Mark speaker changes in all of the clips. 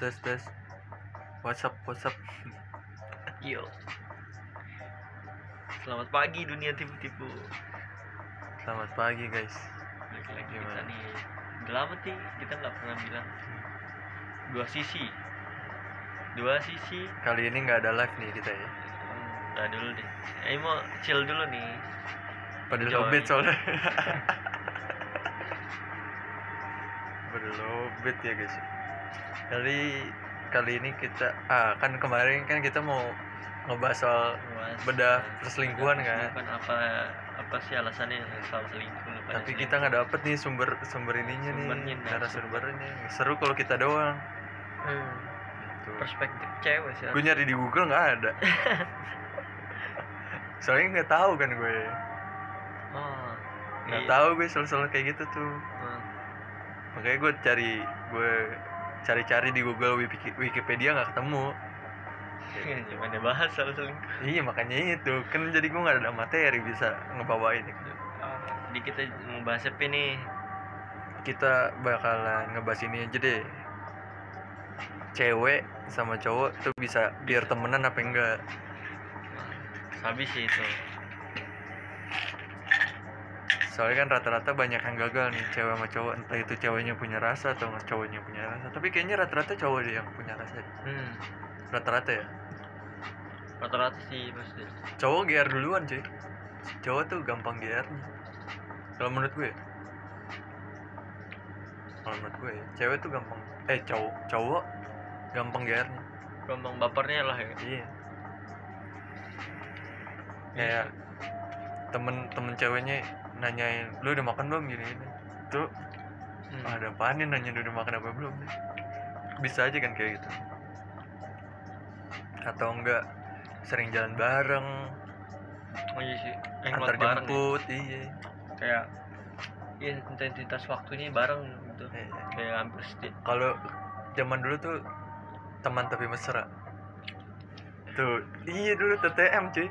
Speaker 1: tes tes WhatsApp WhatsApp
Speaker 2: Yo. Selamat pagi dunia tipu-tipu.
Speaker 1: selamat pagi guys
Speaker 2: Balik lagi kita nih. Udah lama sih kita nggak pernah bilang dua sisi. Dua sisi.
Speaker 1: kali ini nggak ada live nih kita ya
Speaker 2: Udah dulu deh. Eh mau chill dulu nih.
Speaker 1: pada lobet soalnya pada lobet ya guys kali kali ini kita ah kan kemarin kan kita mau ngebahas soal
Speaker 2: Luas.
Speaker 1: bedah perselingkuhan kan
Speaker 2: apa apa sih alasannya soal selingkuh
Speaker 1: tapi kita nggak dapet nih sumber sumber ininya nih
Speaker 2: Sumbernya,
Speaker 1: narasumbernya seru kalau kita doang
Speaker 2: Hmm,
Speaker 1: gitu.
Speaker 2: perspektif cewek sih.
Speaker 1: gue nyari di Google nggak ada soalnya nggak tahu kan gue
Speaker 2: Oh.
Speaker 1: nggak
Speaker 2: iya.
Speaker 1: tahu gue soal-soal kayak gitu tuh
Speaker 2: Hmm.
Speaker 1: makanya gue cari gue cari-cari di Google Wiki- Wikipedia nggak ketemu
Speaker 2: Gimana bahas soal selingkuh?
Speaker 1: iya makanya itu kan jadi gue nggak ada materi bisa ngebawain
Speaker 2: Jadi kita mau bahas apa nih?
Speaker 1: kita bakalan ngebahas ini aja deh cewek sama cowok tuh bisa biar temenan apa enggak
Speaker 2: Habis sih itu.
Speaker 1: Soalnya kan rata-rata banyak yang gagal nih cewek sama cowok. Entah itu ceweknya punya rasa atau cowoknya punya rasa. Tapi kayaknya rata-rata cowok deh yang punya rasa.
Speaker 2: Hmm.
Speaker 1: rata-rata ya?
Speaker 2: Rata-rata sih pasti.
Speaker 1: cowok GR duluan cuy. Cowok tuh gampang GR nya kalau menurut gue ya. kalau menurut gue ya, cewek tuh gampang. Eh cowok cowok gampang GR nya
Speaker 2: Gampang bapernya lah ya.
Speaker 1: iya. Kayak temen temen ceweknya nanyain lu udah makan belum gini gini tuh
Speaker 2: Hmm.
Speaker 1: "Ah, ada apaan nih nanya lu udah makan apa belum nih bisa aja kan kayak gitu atau enggak sering jalan bareng
Speaker 2: Oh iya sih. Eh,
Speaker 1: antar
Speaker 2: bareng ya.
Speaker 1: jemput iya
Speaker 2: Kayak ya intensitas waktunya bareng gitu.
Speaker 1: Iya.
Speaker 2: Kayak hampir setiap
Speaker 1: kalau zaman dulu tuh teman tapi mesra tuh iya dulu TTM cuy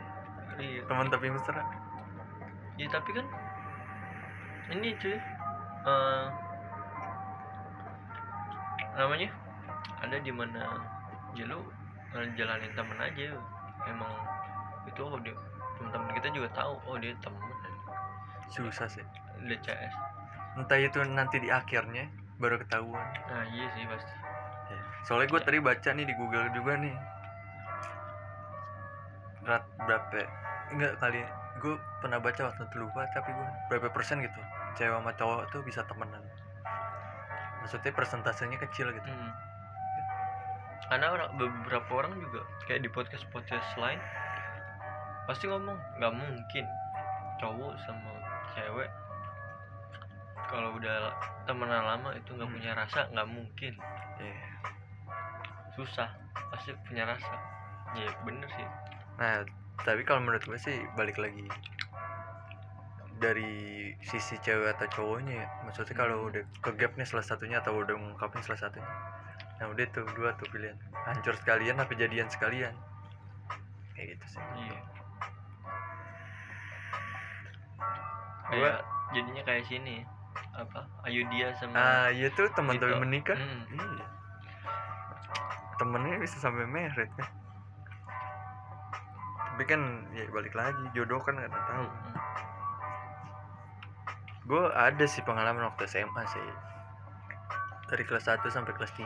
Speaker 2: iya.
Speaker 1: teman tapi mesra
Speaker 2: Iya tapi kan ini cuy eh namanya? Ada di mana? Ya lu eh, jalanin temen aja. Emang itu oh dia teman-teman kita juga tahu. Oh dia temen.
Speaker 1: Susah sih.
Speaker 2: Dia CS
Speaker 1: entah itu nanti di akhirnya baru ketahuan.
Speaker 2: Nah iya sih pasti.
Speaker 1: Ya. soalnya gue tadi baca nih di Google juga nih. Rat berapa? Ya? enggak kali. Gue pernah baca waktu itu lupa tapi gue berapa persen gitu cewek sama cowok tuh bisa temenan maksudnya persentasenya kecil gitu
Speaker 2: Hmm. karena orang, beberapa orang juga kayak di podcast podcast lain pasti ngomong nggak mungkin cowok sama cewek kalau udah temenan lama itu nggak
Speaker 1: Hmm.
Speaker 2: punya rasa nggak mungkin
Speaker 1: Iya.
Speaker 2: susah pasti punya rasa ya bener sih
Speaker 1: nah tapi kalau menurut gue sih balik lagi dari sisi cewek atau cowoknya ya. Maksudnya kalau
Speaker 2: Hmm.
Speaker 1: udah ke gap nih salah satunya atau udah ngungkapin salah satunya. Nah udah tuh dua tuh pilihan. Hancur sekalian apa jadian sekalian? Kayak gitu sih.
Speaker 2: Iya.
Speaker 1: Gua-
Speaker 2: kayak jadinya kayak sini apa Ayu dia sama
Speaker 1: ah iya tuh teman
Speaker 2: Gitu.
Speaker 1: tapi menikah.
Speaker 2: Hmm.
Speaker 1: iya. Temennya bisa sampai merit kan. Tapi kan ya balik lagi jodoh kan nggak tahu.
Speaker 2: Hmm.
Speaker 1: Gue ada sih pengalaman waktu SMA sih. Dari kelas 1 sampai kelas 3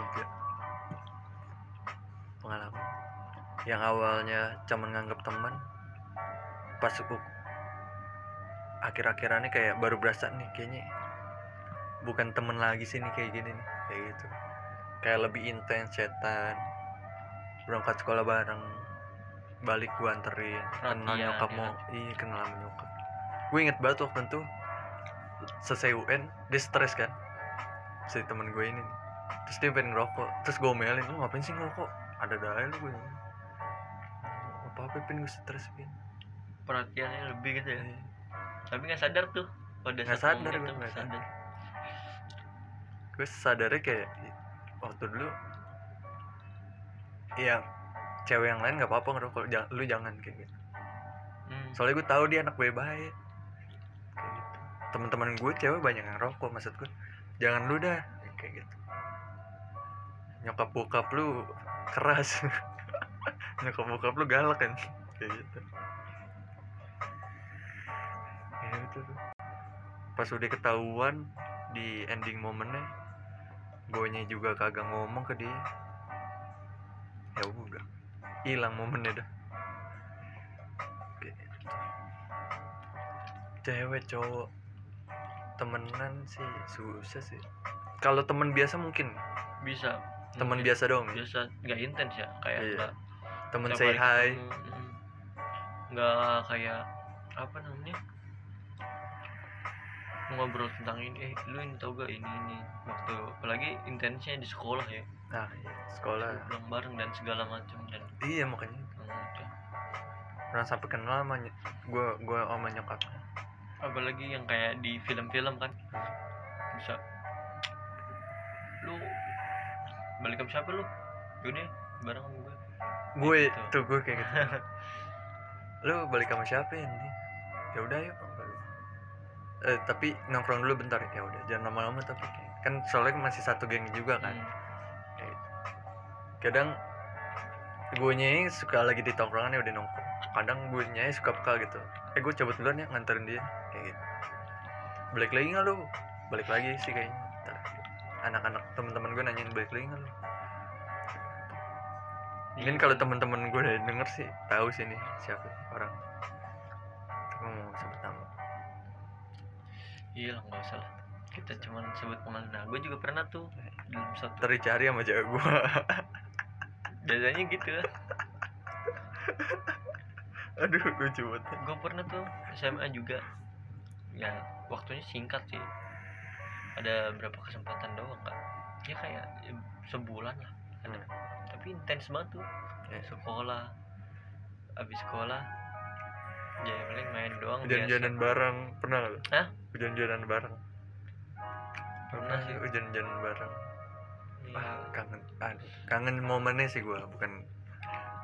Speaker 1: pengalaman. Yang awalnya cuman nganggap teman pas aku akhir-akhirannya kayak baru berasa nih kayaknya bukan temen lagi sih nih kayak gini nih kayak gitu. Kayak lebih intens cetan. Berangkat sekolah bareng balik gua anterin kenal nyokap
Speaker 2: ya.
Speaker 1: mau iya kenal sama nyokap. Gue inget banget waktu itu selesai UN dia stres kan. Si temen gue ini nih. terus dia pengen ngerokok. Terus gue omelin lu ngapain sih ngerokok? Ada daya lu gue. Apa apa pengen gue stres pin.
Speaker 2: Perhatiannya lebih gitu ya.
Speaker 1: Iya.
Speaker 2: tapi nggak sadar tuh pada
Speaker 1: Nggak
Speaker 2: saat
Speaker 1: sadar
Speaker 2: itu
Speaker 1: nggak
Speaker 2: nggak sadar.
Speaker 1: gue sadarnya kayak waktu dulu ya cewek yang lain nggak apa-apa ngerokok. Jangan, lu jangan kayak gitu.
Speaker 2: Hmm.
Speaker 1: soalnya gue tahu dia anak baik-baik. gitu teman-teman gue cewek banyak yang rokok maksud gue. Jangan lu dah kayak gitu. Nyokap bokap lu keras. Nyokap bokap lu galak kan kayak gitu. Ya itu pas udah ketahuan di ending momennya gue juga kagak ngomong ke dia. Ya udah hilang momennya dah. Gitu. cewek cowok temenan sih susah sih. Kalau temen biasa mungkin.
Speaker 2: Bisa.
Speaker 1: Temen
Speaker 2: mungkin
Speaker 1: biasa dong ya?
Speaker 2: biasa nggak intens ya kayak
Speaker 1: Iya.
Speaker 2: nggak
Speaker 1: temen say hi.
Speaker 2: nggak kayak apa namanya? Ngobrol tentang ini eh lu ini tau gak ini ini? Waktu apalagi intensnya di sekolah ya.
Speaker 1: Nah iya, sekolah.
Speaker 2: Pulang bareng dan segala macam dan
Speaker 1: iya makanya.
Speaker 2: macam.
Speaker 1: pernah sampai kenal sama gua gua sama nyokap
Speaker 2: apalagi yang kayak di film-film kan. Bisa. Lu balik sama siapa lu? Yaudah bareng sama gue
Speaker 1: gue
Speaker 2: Gitu.
Speaker 1: tuh gue kayak gitu. Lu balik sama siapa Ndi? ya udah yuk eh tapi nongkrong dulu bentar. Ya udah jangan lama-lama tapi kayak- kan soalnya masih satu geng juga kan.
Speaker 2: Hmm.
Speaker 1: kadang gue suka lagi di tongkrongan ya udah nongkrong. Kadang gue suka peka gitu eh gue cabut duluan ya nganterin dia. Kayak gitu. Balik lagi nggak lu? Balik lagi sih kayaknya. Ntar. anak-anak teman-teman gue nanyain balik lagi nggak lu? Mungkin
Speaker 2: Iya.
Speaker 1: kalau teman-teman gue udah denger sih tahu sih nih siapa orang. Gue mau sebut nama.
Speaker 2: Iya lah nggak usah lah. Kita cuman sebut pengalaman nah gue juga pernah tuh dalam satu
Speaker 1: ntar dicari sama cewek gue
Speaker 2: biasanya gitu
Speaker 1: aduh lucu banget
Speaker 2: gue pernah tuh SMA juga ya waktunya singkat sih ada berapa kesempatan doang kak ya kayak ya, sebulan lah ada
Speaker 1: Hmm.
Speaker 2: tapi intens banget tuh
Speaker 1: Ya.
Speaker 2: sekolah abis sekolah ya paling main doang
Speaker 1: hujan-hujanan bareng pernah lu?
Speaker 2: Hah?
Speaker 1: hujan-hujanan bareng
Speaker 2: Pernah sih.
Speaker 1: hujan-hujanan bareng
Speaker 2: biasa.
Speaker 1: ah, kangen aduh, kangen momennya sih gua bukan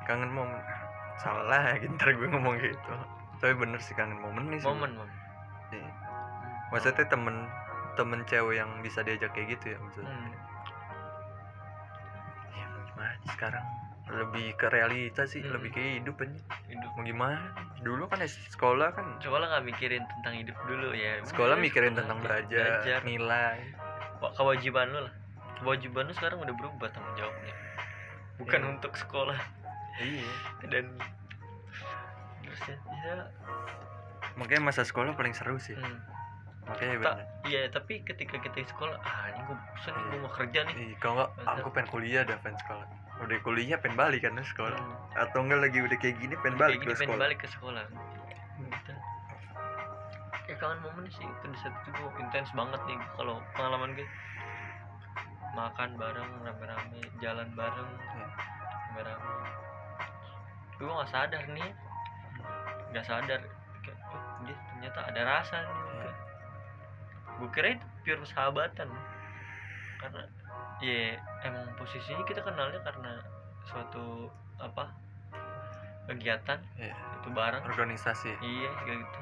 Speaker 1: kangen momen salah ya ntar gue ngomong gitu tapi bener sih kangen momennya sih gua.
Speaker 2: momen momen. Hmm.
Speaker 1: maksudnya temen temen cewek yang bisa diajak kayak gitu ya maksudnya
Speaker 2: Hmm.
Speaker 1: ya mau gimana sekarang lebih ke realita sih
Speaker 2: Hmm.
Speaker 1: lebih ke hidup aja
Speaker 2: hidup
Speaker 1: mau gimana dulu kan sekolah kan
Speaker 2: sekolah nggak mikirin tentang hidup dulu ya
Speaker 1: sekolah
Speaker 2: Udah,
Speaker 1: mikirin
Speaker 2: sekolah
Speaker 1: tentang
Speaker 2: aja.
Speaker 1: belajar,
Speaker 2: belajar
Speaker 1: nilai
Speaker 2: kewajiban lu lah kewajiban lu sekarang udah berubah tanggung jawabnya bukan
Speaker 1: Iya.
Speaker 2: untuk sekolah
Speaker 1: iya.
Speaker 2: Dan terus ya, ya
Speaker 1: makanya masa sekolah paling seru sih.
Speaker 2: Hmm.
Speaker 1: makanya bener.
Speaker 2: iya tapi ketika kita di sekolah ah ini gue bosan nih gue
Speaker 1: Iya.
Speaker 2: mau kerja nih.
Speaker 1: Ih, kalau nggak aku pengen kuliah dah pengen sekolah. Udah kuliah pengen balik kan sekolah.
Speaker 2: Hmm.
Speaker 1: atau enggak lagi udah kayak gini pengen balik
Speaker 2: gini
Speaker 1: ke
Speaker 2: pengen
Speaker 1: sekolah.
Speaker 2: balik ke sekolah. Gitu. ya kangen momen sih itu di saat itu gue intens banget nih kalau pengalaman gue makan bareng rame-rame jalan bareng
Speaker 1: Iya.
Speaker 2: rame-rame gue nggak sadar nih. Nggak sadar. Kayak oh, dia ternyata ada rasa nih.
Speaker 1: Iya.
Speaker 2: gue kira itu pure sahabatan karena ya emang posisinya kita kenalnya karena suatu apa kegiatan.
Speaker 1: Iya.
Speaker 2: itu bareng.
Speaker 1: Organisasi.
Speaker 2: Iya kayak gitu.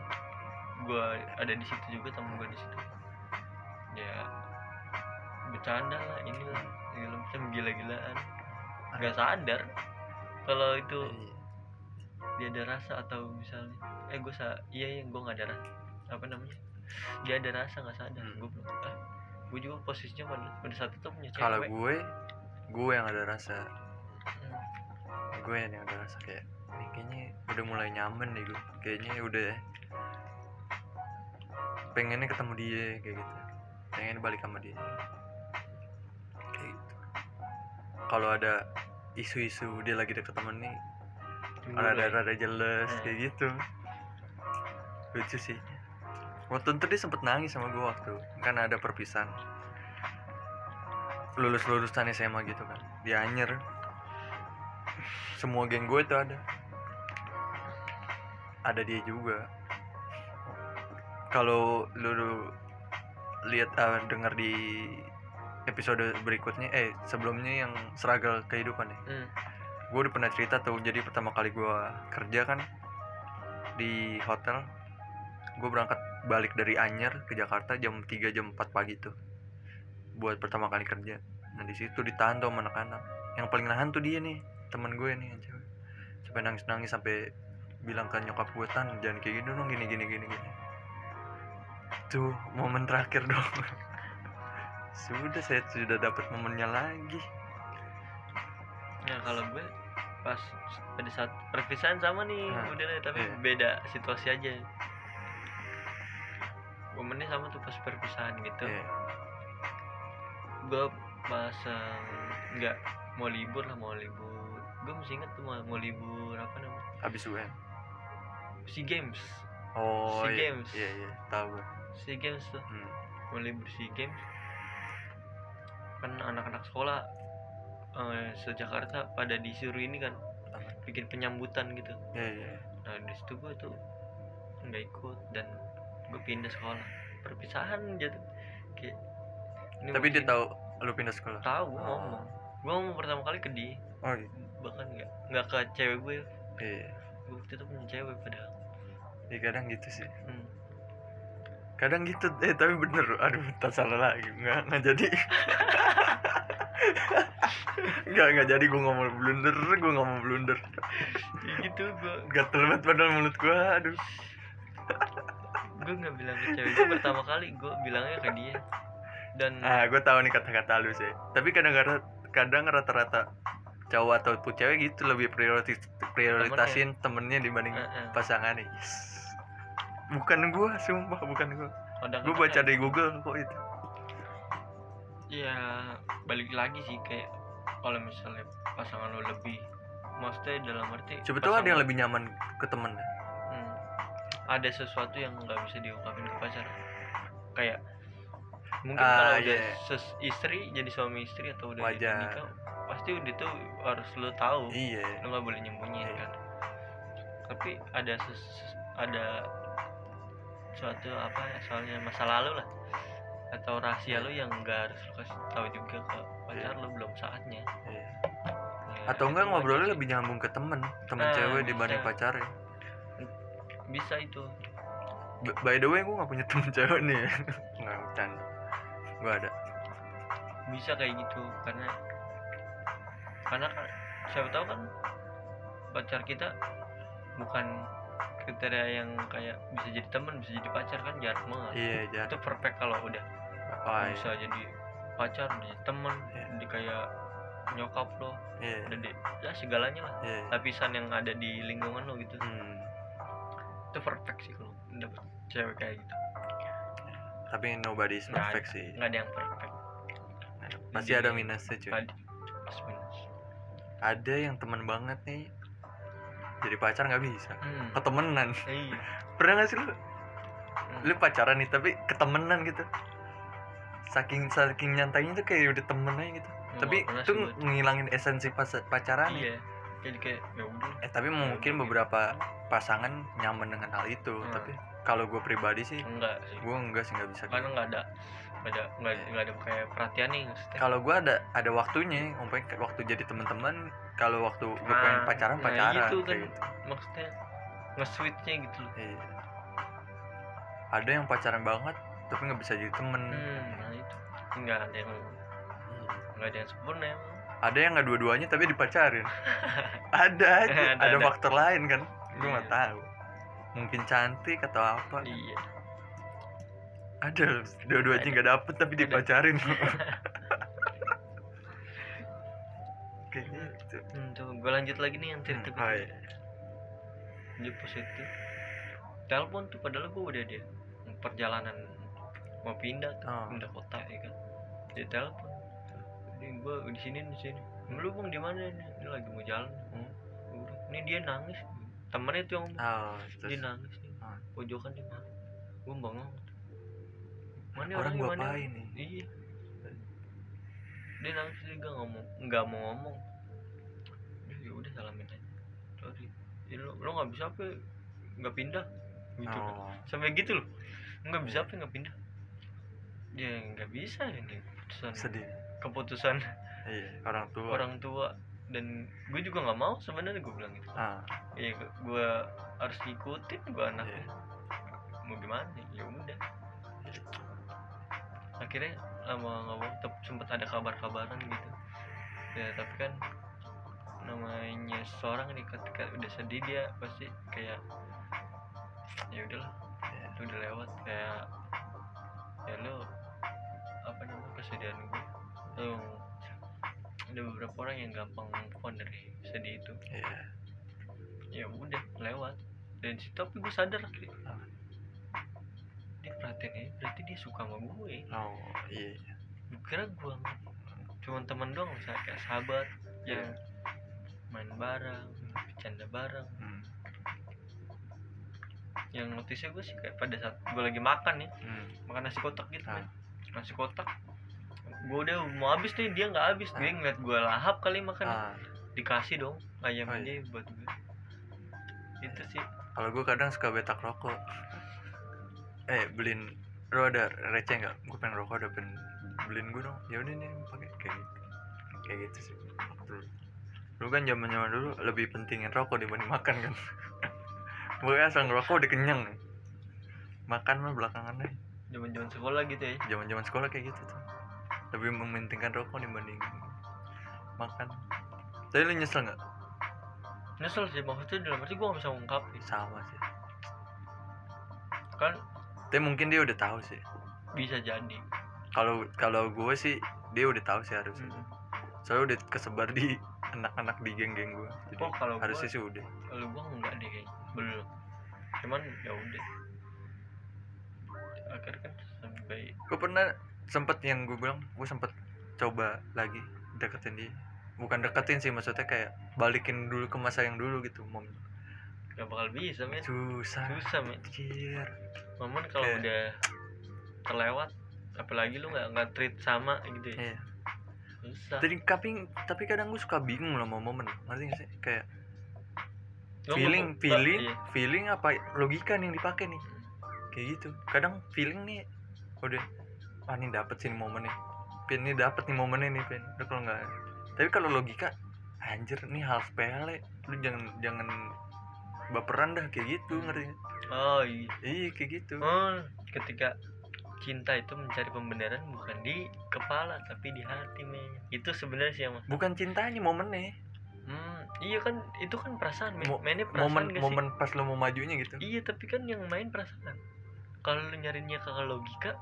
Speaker 2: Gua ada di situ juga temen gua di situ. Ya bercanda lah inilah segala macam gila-gilaan. Nggak sadar kalau itu
Speaker 1: Iya.
Speaker 2: Dia ada rasa atau misalnya eh gue sa iya iya gue nggak ada rasa apa namanya dia ada rasa nggak sadar
Speaker 1: Hmm.
Speaker 2: gue belum ah, gue juga posisinya pada, pada saat itu punya cewek.
Speaker 1: Kalau gue gue yang ada rasa.
Speaker 2: Hmm.
Speaker 1: gue yang ada rasa kayak ini kayaknya udah mulai nyaman deh gue kayaknya udah pengennya ketemu dia kayak gitu. Pengen balik sama dia. Kayak gitu. Kalau ada isu-isu dia lagi deket temen nih rada rada jelas
Speaker 2: Hmm.
Speaker 1: kayak gitu. Lucu sih. Waktu itu dia sempet nangis sama gue waktu kan ada perpisahan. Lulus lulusan SMA gitu kan di Anyer. Semua geng gue itu ada. Ada dia juga. Kalau lu, lu lihat ah, dengar di episode berikutnya eh sebelumnya yang struggle kehidupan ya.
Speaker 2: Hmm.
Speaker 1: Gue udah pernah cerita tuh jadi pertama kali gue kerja kan di hotel gue berangkat balik dari Anyer ke Jakarta jam 3 jam 4 pagi tuh buat pertama kali kerja. Nah di situ ditahan tuh anak-anak. Yang paling nahan tuh dia nih teman gue nih yang cewek. Sampai nangis nangis sampai bilang ke nyokap gue tan jangan kayak gini dong gini gini gini gini. Tuh momen terakhir dong. Sudah saya sudah dapat momennya lagi
Speaker 2: ya kalau gue pas pada saat perpisahan sama nih
Speaker 1: Nah,
Speaker 2: udah deh tapi
Speaker 1: iya.
Speaker 2: beda situasi aja. Momennya sama tuh pas perpisahan gitu.
Speaker 1: Iya.
Speaker 2: gue pas eh, nggak mau libur lah mau libur. Gue masih inget tuh mau, mau libur apa namanya?
Speaker 1: Habis UN
Speaker 2: sea games.
Speaker 1: Oh
Speaker 2: SEA
Speaker 1: iya.
Speaker 2: Games.
Speaker 1: iya iya. Tahu gue
Speaker 2: sea games tuh.
Speaker 1: Hmm.
Speaker 2: mau libur sea games. Kan anak-anak sekolah eh, se-Jakarta pada disuruh ini kan
Speaker 1: Apa?
Speaker 2: bikin penyambutan gitu.
Speaker 1: Iya iya
Speaker 2: nah di situ gue tuh nggak ikut dan gue pindah sekolah. Perpisahan jatuh kayak ini
Speaker 1: tapi dia tahu lu pindah sekolah?
Speaker 2: Tahu gue
Speaker 1: Oh.
Speaker 2: ngomong. Gue ngomong pertama kali ke dia.
Speaker 1: Oh iya.
Speaker 2: Bahkan nggak nggak ke cewek gue
Speaker 1: iya
Speaker 2: gue waktu itu punya cewek padahal.
Speaker 1: Iya, kadang gitu sih.
Speaker 2: Hmm.
Speaker 1: kadang gitu. Eh tapi bener aduh tak salah lagi. Nggak nggak jadi nggak nggak jadi gue ngomong blunder gue ngomong blunder.
Speaker 2: Ya gitu gue
Speaker 1: gatel banget padahal mulut gue aduh.
Speaker 2: Gue nggak bilang ke cewek gue pertama kali gue bilangnya ke dia. Dan
Speaker 1: ah gue tahu nih kata-kata lu sih. Tapi kadang-kadang kadang rata-rata cowok ataupun cewek gitu lebih prioritas prioritasin temennya. dibanding
Speaker 2: eh, eh,
Speaker 1: pasangannya yes. bukan gue sumpah bukan gue gue baca di Google kok itu
Speaker 2: ya balik lagi sih kayak kalau misalnya pasangan lo lebih maksudnya dalam arti
Speaker 1: coba tuh ada yang lebih nyaman ke temen
Speaker 2: Hmm. ada sesuatu yang nggak bisa diungkapin ke pacar kayak mungkin
Speaker 1: Ah,
Speaker 2: kalau udah
Speaker 1: iya.
Speaker 2: ses- istri jadi suami istri atau udah
Speaker 1: Wajar.
Speaker 2: nikah pasti udah tuh harus lo tahu
Speaker 1: iya
Speaker 2: lo nggak boleh nyembunyiin
Speaker 1: Iya.
Speaker 2: kan tapi ada ses- ada suatu apa ya soalnya masa lalu lah atau rahasia lo yang nggak harus lo kasih tahu juga ke pacar
Speaker 1: Iya.
Speaker 2: lo belum saatnya. Ya,
Speaker 1: atau
Speaker 2: itu
Speaker 1: enggak ngobrolnya lebih nyambung ke temen temen
Speaker 2: Nah,
Speaker 1: cewek dibanding
Speaker 2: bisa.
Speaker 1: pacarnya.
Speaker 2: Bisa itu.
Speaker 1: B- by the way gue gak punya temen cewek nih. Nggak bercanda. Gue ada.
Speaker 2: Bisa kayak gitu karena karena siapa tahu kan pacar kita bukan kriteria yang kayak bisa jadi teman bisa jadi pacar kan jarang banget.
Speaker 1: Iya
Speaker 2: itu
Speaker 1: jatuh
Speaker 2: perfect kalau udah
Speaker 1: oh, iya.
Speaker 2: bisa jadi pacar jadi temen
Speaker 1: Iya.
Speaker 2: di kayak nyokap lo ada di ya segalanya lah.
Speaker 1: Iya.
Speaker 2: Lapisan yang ada di lingkungan lo gitu.
Speaker 1: Hmm.
Speaker 2: itu perfect sih kalau dapet cewek kayak gitu.
Speaker 1: Tapi nobody is
Speaker 2: Nggak
Speaker 1: perfect
Speaker 2: ada.
Speaker 1: sih.
Speaker 2: Nggak ada yang perfect.
Speaker 1: Pasti
Speaker 2: Jadi-
Speaker 1: ada minusnya cuy.
Speaker 2: ada plus minus.
Speaker 1: Ada yang temen banget nih. Jadi pacar nggak bisa.
Speaker 2: Hmm.
Speaker 1: ketemenan.
Speaker 2: Iya.
Speaker 1: Pernah gak sih lu?
Speaker 2: Hmm.
Speaker 1: lu pacaran nih tapi ketemenan gitu saking saking nyantainya tuh kayak udah temen aja gitu
Speaker 2: Nggak
Speaker 1: tapi itu ngilangin esensi pas pacaran
Speaker 2: iya jadi kayak ya udah
Speaker 1: eh tapi mungkin
Speaker 2: gitu.
Speaker 1: beberapa pasangan nyaman dengan hal itu
Speaker 2: Hmm.
Speaker 1: tapi kalau gue pribadi sih
Speaker 2: enggak sih
Speaker 1: gue enggak sih nggak bisa
Speaker 2: karena nggak ada nggak ada nggak
Speaker 1: Iya.
Speaker 2: ada kayak perhatian nih maksudnya
Speaker 1: kalau gue ada ada waktunya umpamanya waktu jadi teman-teman kalau waktu gue
Speaker 2: Nah,
Speaker 1: pengen pacaran
Speaker 2: nah
Speaker 1: pacaran
Speaker 2: gitu kan.
Speaker 1: gitu.
Speaker 2: maksudnya nge-sweetnya gitu loh
Speaker 1: Iya. ada yang pacaran banget tapi nggak bisa jadi temen.
Speaker 2: Hmm, nah itu. Nggak ada yang nggak ada yang sempurna emang.
Speaker 1: Ada yang nggak dua-duanya tapi dipacarin. Ada aja.
Speaker 2: Ada,
Speaker 1: ada,
Speaker 2: ada.
Speaker 1: faktor lain kan? Gue nggak
Speaker 2: Iya.
Speaker 1: tahu. Mungkin cantik atau apa.
Speaker 2: Iya.
Speaker 1: Ada. Loh, dua-duanya nggak dapet tapi
Speaker 2: Ada.
Speaker 1: dipacarin. Kayak gitu.
Speaker 2: Hmm, gue lanjut lagi nih yang cerita
Speaker 1: Hmm,
Speaker 2: gue
Speaker 1: oh iya.
Speaker 2: dia positif. Telepon tuh padahal gue udah dia. Perjalanan mau pindah tuh
Speaker 1: Oh.
Speaker 2: pindah kota ya kan? Dia telepon. Ini gue di sini di sini. Lu bang di mana ini? Ini lagi mau jalan. Hmm. ini dia nangis. Temennya tuh yang
Speaker 1: Oh,
Speaker 2: dia nangis nih.
Speaker 1: Ah.
Speaker 2: pojokan dia mana gue bengong mana
Speaker 1: orang gua
Speaker 2: mana?
Speaker 1: nih
Speaker 2: iya. Dia nangis dia nggak ngomong nggak mau ngomong. Ya udah salamin aja. Sorry. Ya, lo lo nggak bisa apa nggak pindah. Gitu. Kan.
Speaker 1: oh,
Speaker 2: sampai gitu loh. Nggak bisa apa nggak pindah ya nggak bisa ini keputusan.
Speaker 1: Sedih.
Speaker 2: Keputusan
Speaker 1: iya orang tua.
Speaker 2: orang tua. Dan gue juga nggak mau sebenarnya gue bilang gitu.
Speaker 1: Ah.
Speaker 2: Ya gue harus ngikutin gue anaknya.
Speaker 1: Iya.
Speaker 2: mau gimana? Ya udah. Akhirnya lama ngomong sempet ada kabar-kabaran gitu. Ya tapi kan namanya seorang nih ketika udah sedih dia pasti kayak ya udahlah
Speaker 1: Ya.
Speaker 2: itu udah lewat. Kayak ya lo kesedihan gue lo ada beberapa orang yang gampang move dari sedih itu
Speaker 1: iya
Speaker 2: ya udah lewat dan situ tapi gue sadar akhirnya
Speaker 1: Apa?
Speaker 2: dia perhatian ini berarti dia suka sama gue
Speaker 1: oh iya iya.
Speaker 2: gue kira gue cuma teman doang misalnya kayak sahabat yang
Speaker 1: Iya.
Speaker 2: main bareng bercanda bareng
Speaker 1: Hmm.
Speaker 2: yang notisnya gue sih kayak pada saat gue lagi makan ya
Speaker 1: Hmm.
Speaker 2: makan nasi kotak gitu
Speaker 1: Ah.
Speaker 2: kan nasi kotak gue udah mau habis nih dia nggak habis. Dia
Speaker 1: Ah.
Speaker 2: ngeliat gue lahap kali makan.
Speaker 1: Ah,
Speaker 2: dikasih dong ayam
Speaker 1: Oh,
Speaker 2: aja buat gue itu sih.
Speaker 1: Kalau gue kadang suka betak rokok. Eh beliin lu ada receh nggak? Gue pengen rokok ada pengen beliin gue dong. Ya udah nih pakai. Kayak gitu. Kayak gitu sih. Dulu. lu kan zaman zaman dulu lebih pentingin rokok dibanding makan kan? Gue asal ngerokok udah kenyang. Nih makan mah belakangan deh
Speaker 2: zaman zaman sekolah gitu ya.
Speaker 1: Zaman zaman sekolah kayak gitu tuh lebih mementingkan rokok dibanding makan. Tapi lu nyesel nggak?
Speaker 2: Nyesel sih maksudnya dalam arti gue gak bisa ngungkapin
Speaker 1: sama sih.
Speaker 2: Kan?
Speaker 1: Tapi mungkin dia udah tahu sih.
Speaker 2: Bisa jadi.
Speaker 1: Kalau kalau gue sih dia udah tahu sih harusnya.
Speaker 2: Hmm.
Speaker 1: soalnya udah kesebar di anak-anak di geng-geng gue jadi
Speaker 2: oh kalau
Speaker 1: harusnya
Speaker 2: gue
Speaker 1: sih udah.
Speaker 2: Kalau gue enggak deh kayaknya belum cuman ya udah. Akhirnya kan sampai
Speaker 1: gue pernah sempet yang gue bilang gue sempet coba lagi deketin dia. Bukan deketin sih maksudnya kayak balikin dulu ke masa yang dulu gitu mom.
Speaker 2: Gak bakal bisa men.
Speaker 1: Susah
Speaker 2: susah men.
Speaker 1: anjir.
Speaker 2: Momen kalau
Speaker 1: Kayak-
Speaker 2: udah terlewat apalagi lu nggak nggak treat sama gitu ya.
Speaker 1: Iya.
Speaker 2: Susah.
Speaker 1: Jadi tapi tapi kadang gue suka bingung loh mau momen ngerti gak sih? Kayak
Speaker 2: Lu
Speaker 1: feeling feeling
Speaker 2: iya.
Speaker 1: feeling apa logika nih yang dipakai nih? Kayak gitu. Kadang feeling nih udah wah ini dapet sih nih. Momennya pin ini dapet nih momennya nih pin. Udah kalau nggak tapi kalau logika anjir nih hal sepele. Lu jangan jangan baperan dah kayak gitu ngerti
Speaker 2: oh iya
Speaker 1: iya kayak gitu.
Speaker 2: Oh ketika cinta itu mencari pembenaran bukan di kepala tapi di hati men. Itu sebenarnya sih yang mas.
Speaker 1: Bukan cintanya momennya
Speaker 2: hmm, iya kan itu kan perasaan men.
Speaker 1: Mo-
Speaker 2: mainnya perasaan
Speaker 1: momen
Speaker 2: gak sih?
Speaker 1: momen pas lu mau majunya gitu?
Speaker 2: Iya tapi kan yang main perasaan. Kalau lu nyarinya ke logika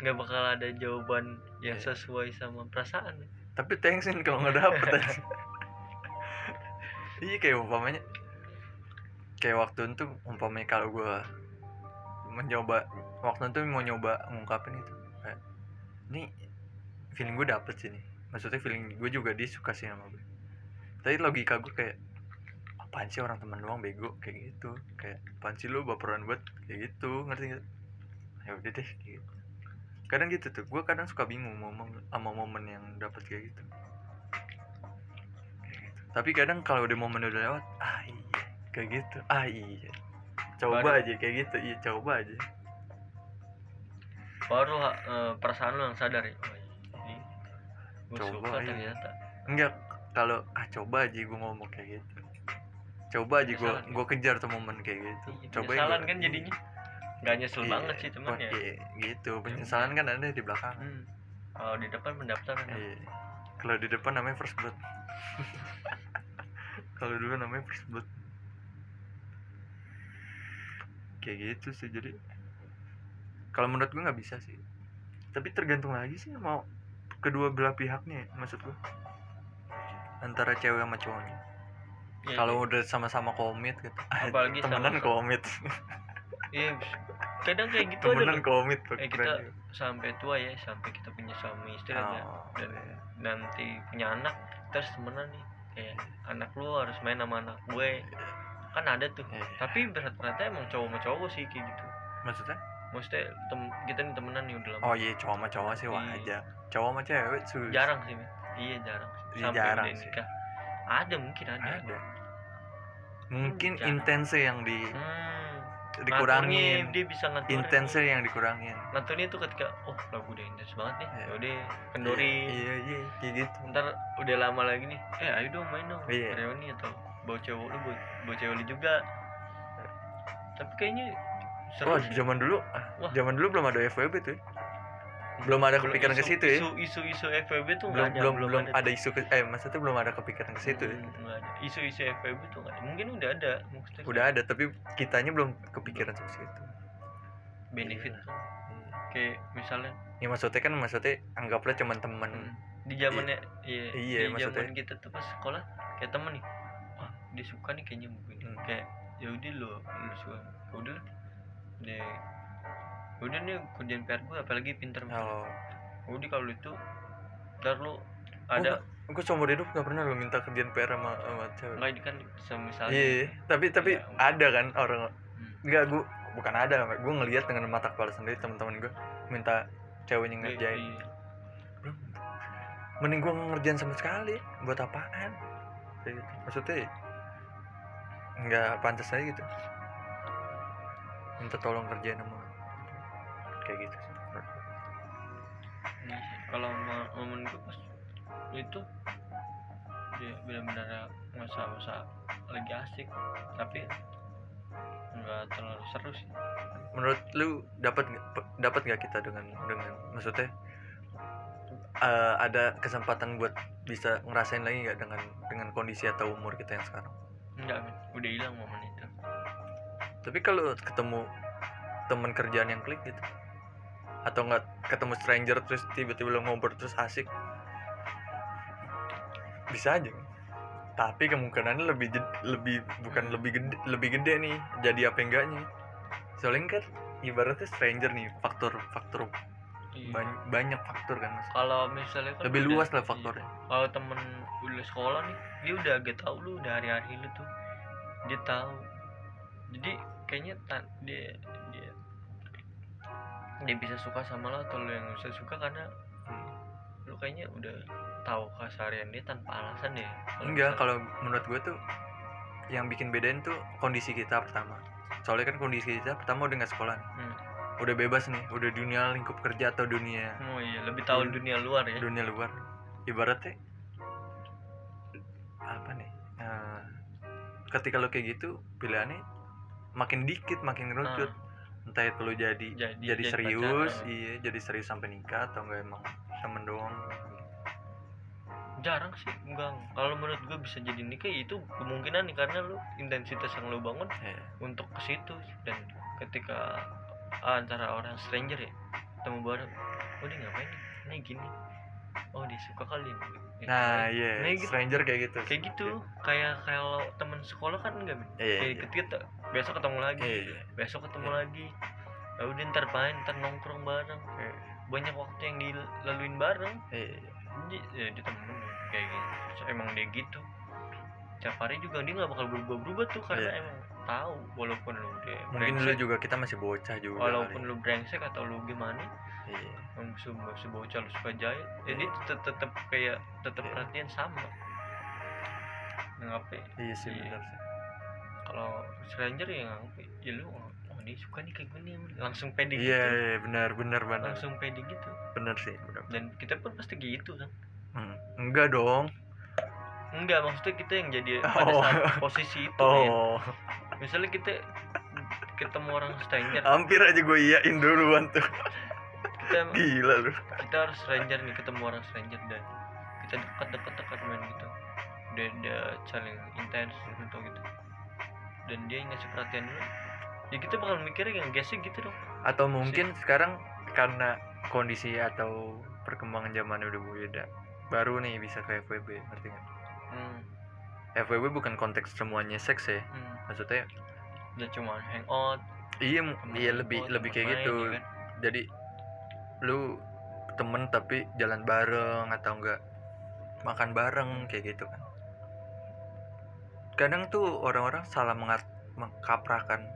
Speaker 2: nggak bakal ada jawaban yang
Speaker 1: Iya.
Speaker 2: sesuai sama perasaan.
Speaker 1: Tapi tensin kalau nggak dapet iya kayak umpamanya kayak waktu itu umpamanya kalau gue mencoba waktu itu mau nyoba ngungkapin itu kayak ini feeling gue dapet sih nih. Maksudnya feeling gue juga dia suka sih sama gue tapi logika gue kayak apaan sih orang teman doang bego kayak gitu. Kayak apaan sih lu baperan buat kayak gitu ngerti nggak? Ya udah deh gitu kadang gitu tuh gue kadang suka bingung momen sama momen yang kayak gitu. Kayak gitu. tapi kadang kalau udah momen udah lewat ah iya. Kayak gitu. Ah iya. Coba
Speaker 2: Baru-
Speaker 1: aja kayak gitu. Iya coba aja.
Speaker 2: Baru eh, perasaan lu yang sadar ya? Oh, ini gue
Speaker 1: Coba,
Speaker 2: suka
Speaker 1: iya.
Speaker 2: ternyata.
Speaker 1: Enggak kalau ah coba aja gue ngomong kayak gitu. Coba aja gue
Speaker 2: Penyesalan.
Speaker 1: gue kejar tuh momen kayak gitu.
Speaker 2: Iya,
Speaker 1: coba
Speaker 2: kan jadinya nggak nyesel
Speaker 1: Iya,
Speaker 2: banget sih teman ya
Speaker 1: iya, gitu penyesalan kan ada di belakang
Speaker 2: hmm. kalau di depan pendaftaran
Speaker 1: Iya. Kalau di depan namanya first blood. Kalau dulu namanya first blood. Kayak gitu sih jadi. Kalau menurut gue nggak bisa sih. Tapi tergantung lagi sih mau kedua belah pihaknya ya, maksud gue. Antara cewek sama cowoknya.
Speaker 2: Iya,
Speaker 1: Kalau udah sama-sama komit gitu.
Speaker 2: Apalagi
Speaker 1: temenan
Speaker 2: sama-
Speaker 1: komit.
Speaker 2: iya kadang kayak gitu
Speaker 1: temenan
Speaker 2: loh.
Speaker 1: komit.
Speaker 2: Eh, kita sampai tua ya sampai kita punya suami istri
Speaker 1: Oh,
Speaker 2: ada dan
Speaker 1: iya.
Speaker 2: nanti punya anak terus temenan nih kayak anak lu harus main sama anak gue kan ada tuh
Speaker 1: Iya.
Speaker 2: tapi berat-beratnya emang cowok sama cowok sih kayak gitu
Speaker 1: Maksudnya?
Speaker 2: maksudnya tem- kita nih temenan nih udah lama
Speaker 1: Oh iya cowok sama cowok sih
Speaker 2: Iya.
Speaker 1: wajar. Cowok sama cewek susah.
Speaker 2: jarang sih Men. iya jarang
Speaker 1: Iya,
Speaker 2: sampai
Speaker 1: jarang
Speaker 2: udah
Speaker 1: sih.
Speaker 2: nikah ada mungkin ada,
Speaker 1: ada mungkin
Speaker 2: Jarang.
Speaker 1: intense yang di
Speaker 2: Hmm,
Speaker 1: dikurangin
Speaker 2: ngaturnya dia bisa ngaturin
Speaker 1: intense yang dikurangin
Speaker 2: ngaturnya tuh ketika oh lagu udah intens banget nih
Speaker 1: Iya.
Speaker 2: yaudah kendori
Speaker 1: iya iya kayak gitu
Speaker 2: ntar udah lama lagi nih eh ayo dong main dong
Speaker 1: Iya.
Speaker 2: reuni atau bawa cowok lu bawa, bawa cewek lu juga tapi kayaknya seru sih.
Speaker 1: zaman dulu ah,
Speaker 2: Wah.
Speaker 1: zaman dulu belum ada FWB tuh ya. Belum ada kepikiran ke situ ya?
Speaker 2: isu isu FWB tuh
Speaker 1: belum
Speaker 2: ada
Speaker 1: belum belum
Speaker 2: ada,
Speaker 1: ada isu ke, eh maksudnya belum ada kepikiran ke situ ya?
Speaker 2: Hmm, nggak ada. isu isu FWB tuh ada. Mungkin udah ada maksudnya.
Speaker 1: Udah ada tapi kitanya belum kepikiran ke situ.
Speaker 2: Benefit.
Speaker 1: Iya.
Speaker 2: kan. kayak misalnya.
Speaker 1: Ya maksudnya kan maksudnya anggaplah cuman temen.
Speaker 2: Hmm, di zamannya iya,
Speaker 1: Iya,
Speaker 2: di
Speaker 1: maksudnya.
Speaker 2: zaman kita tuh pas sekolah kayak temen nih. Wah dia suka nih kayaknya buku ini.
Speaker 1: Hmm.
Speaker 2: kayak ya udah lo lo suka Ya udah deh udah nih kerjaan PR gue apalagi pinter.
Speaker 1: Oh.
Speaker 2: Udah kalau itu ntar lu ada
Speaker 1: gue seumur hidup gak pernah lo minta kerjaan PR sama, sama cewek.
Speaker 2: Nggak ini kan semisalnya
Speaker 1: iya tapi tapi
Speaker 2: Iya.
Speaker 1: ada kan orang
Speaker 2: Hmm.
Speaker 1: nggak gue bukan ada gue ngelihat dengan mata kepala sendiri teman-teman gue minta ceweknya
Speaker 2: Iya,
Speaker 1: ngerjain.
Speaker 2: iya.
Speaker 1: mending gue ngerjain sama sekali. Buat apaan? Kayak gitu. Maksudnya nggak pantas aja gitu. Minta tolong kerjain sama kayak gitu sih.
Speaker 2: Sih. kalau momen gue pas itu dia benar-benar masa-masa lagi asik tapi nggak terlalu seru sih.
Speaker 1: Menurut lu dapat dapat nggak kita dengan dengan maksudnya eh, ada kesempatan buat bisa ngerasain lagi nggak dengan dengan kondisi atau umur kita yang sekarang?
Speaker 2: Enggak udah hilang momen itu.
Speaker 1: Tapi kalau ketemu teman kerjaan yang klik gitu atau nggak ketemu stranger terus tiba-tiba lo ngobrol terus asik. Bisa aja. Tapi kemungkinannya lebih lebih bukan lebih gede lebih gede nih jadi apa enggaknya. Soalnya kan ibaratnya stranger nih faktor faktor
Speaker 2: Iya.
Speaker 1: banyak, banyak faktor kan mas.
Speaker 2: Kalau misalnya kan
Speaker 1: lebih
Speaker 2: udah-
Speaker 1: luas lah
Speaker 2: iya.
Speaker 1: faktornya.
Speaker 2: kalau temen udah sekolah nih dia udah agak tahu lu udah hari-hari lu tuh. Dia tahu. Jadi kayaknya dia dia dia bisa suka sama lo atau lu yang bisa suka karena
Speaker 1: Hmm.
Speaker 2: lu kayaknya udah tahu keseharian dia tanpa alasan deh Kalau
Speaker 1: enggak kalau menurut gue tuh yang bikin bedain tuh kondisi kita pertama soalnya kan kondisi kita pertama udah nggak sekolah.
Speaker 2: Hmm.
Speaker 1: udah bebas nih udah dunia lingkup kerja atau dunia
Speaker 2: oh iya lebih tahu
Speaker 1: Iya.
Speaker 2: dunia luar ya
Speaker 1: dunia luar ibaratnya apa nih eh, ketika lo kayak gitu pilihannya makin dikit makin ngerucut entah itu lo jadi
Speaker 2: Ah. Jadi-
Speaker 1: jadi, serius
Speaker 2: pacaran.
Speaker 1: iya jadi serius sampai nikah atau enggak emang temen doang
Speaker 2: jarang sih enggak kalau menurut gue bisa jadi nikah ya itu kemungkinan nih karena lu intensitas yang lu bangun
Speaker 1: Iya.
Speaker 2: untuk ke situ dan ketika antara orang stranger ya ketemu bareng oh dia ngapain nih ini gini oh dia suka kali Ya,
Speaker 1: nah iya
Speaker 2: Nah, gitu.
Speaker 1: stranger kayak gitu
Speaker 2: kayak gitu kayak kalau teman sekolah kan enggak men
Speaker 1: Iya,
Speaker 2: kayak
Speaker 1: iya.
Speaker 2: ketika besok ketemu lagi
Speaker 1: iya iya
Speaker 2: besok ketemu
Speaker 1: Iya.
Speaker 2: lagi ya udah ntar main ntar nongkrong bareng
Speaker 1: Iya.
Speaker 2: banyak waktu yang dilaluin bareng
Speaker 1: iya iya.
Speaker 2: jadi ya dia temen kayak gitu So, emang dia gitu tiap hari juga dia nggak bakal berubah-berubah tuh karena
Speaker 1: Iya.
Speaker 2: emang tahu walaupun lu dia
Speaker 1: mungkin
Speaker 2: brengsek,
Speaker 1: juga kita masih bocah juga
Speaker 2: walaupun
Speaker 1: kali.
Speaker 2: lu brengsek atau lu gimana
Speaker 1: iya.
Speaker 2: semua sebocah lu suka jahit jadi tetep kayak tetep
Speaker 1: Iya.
Speaker 2: perhatian sama. Ngapain
Speaker 1: iya sih
Speaker 2: Iya.
Speaker 1: benar sih.
Speaker 2: Kalau stranger ya ngapain ya? Lu oh dia suka nih kayak gini langsung pede
Speaker 1: iya
Speaker 2: gitu.
Speaker 1: iya benar benar benar
Speaker 2: langsung pede gitu.
Speaker 1: Benar sih benar
Speaker 2: dan kita pun pasti gitu kan.
Speaker 1: Hmm. enggak dong.
Speaker 2: Enggak maksudnya kita yang jadi pada
Speaker 1: Oh.
Speaker 2: saat posisi itu
Speaker 1: oh
Speaker 2: misalnya kita ketemu orang stranger.
Speaker 1: Hampir aja gue iyain duluan tuh.
Speaker 2: Kita
Speaker 1: gila lu.
Speaker 2: kita harus stranger nih ketemu orang stranger dan kita dekat dekat dekat main gitu. Udah udah saling intens gitu gitu. Dan dia ngasih perhatian dulu. Ya kita bakal mikirnya yang gasnya gitu dong.
Speaker 1: Atau mungkin sekarang karena kondisi atau perkembangan zaman udah beda baru nih bisa ke FWB ngerti nggak?
Speaker 2: Hmm,
Speaker 1: FWB bukan konteks semuanya seks ya.
Speaker 2: Hmm.
Speaker 1: maksudnya
Speaker 2: udah cuma hangout
Speaker 1: iya iya lebih
Speaker 2: hangout,
Speaker 1: lebih kayak
Speaker 2: main,
Speaker 1: gitu.
Speaker 2: ya kan?
Speaker 1: jadi lu temen tapi jalan bareng atau enggak makan bareng kayak gitu kan. Kadang tuh orang-orang salah mengat mengkaprakan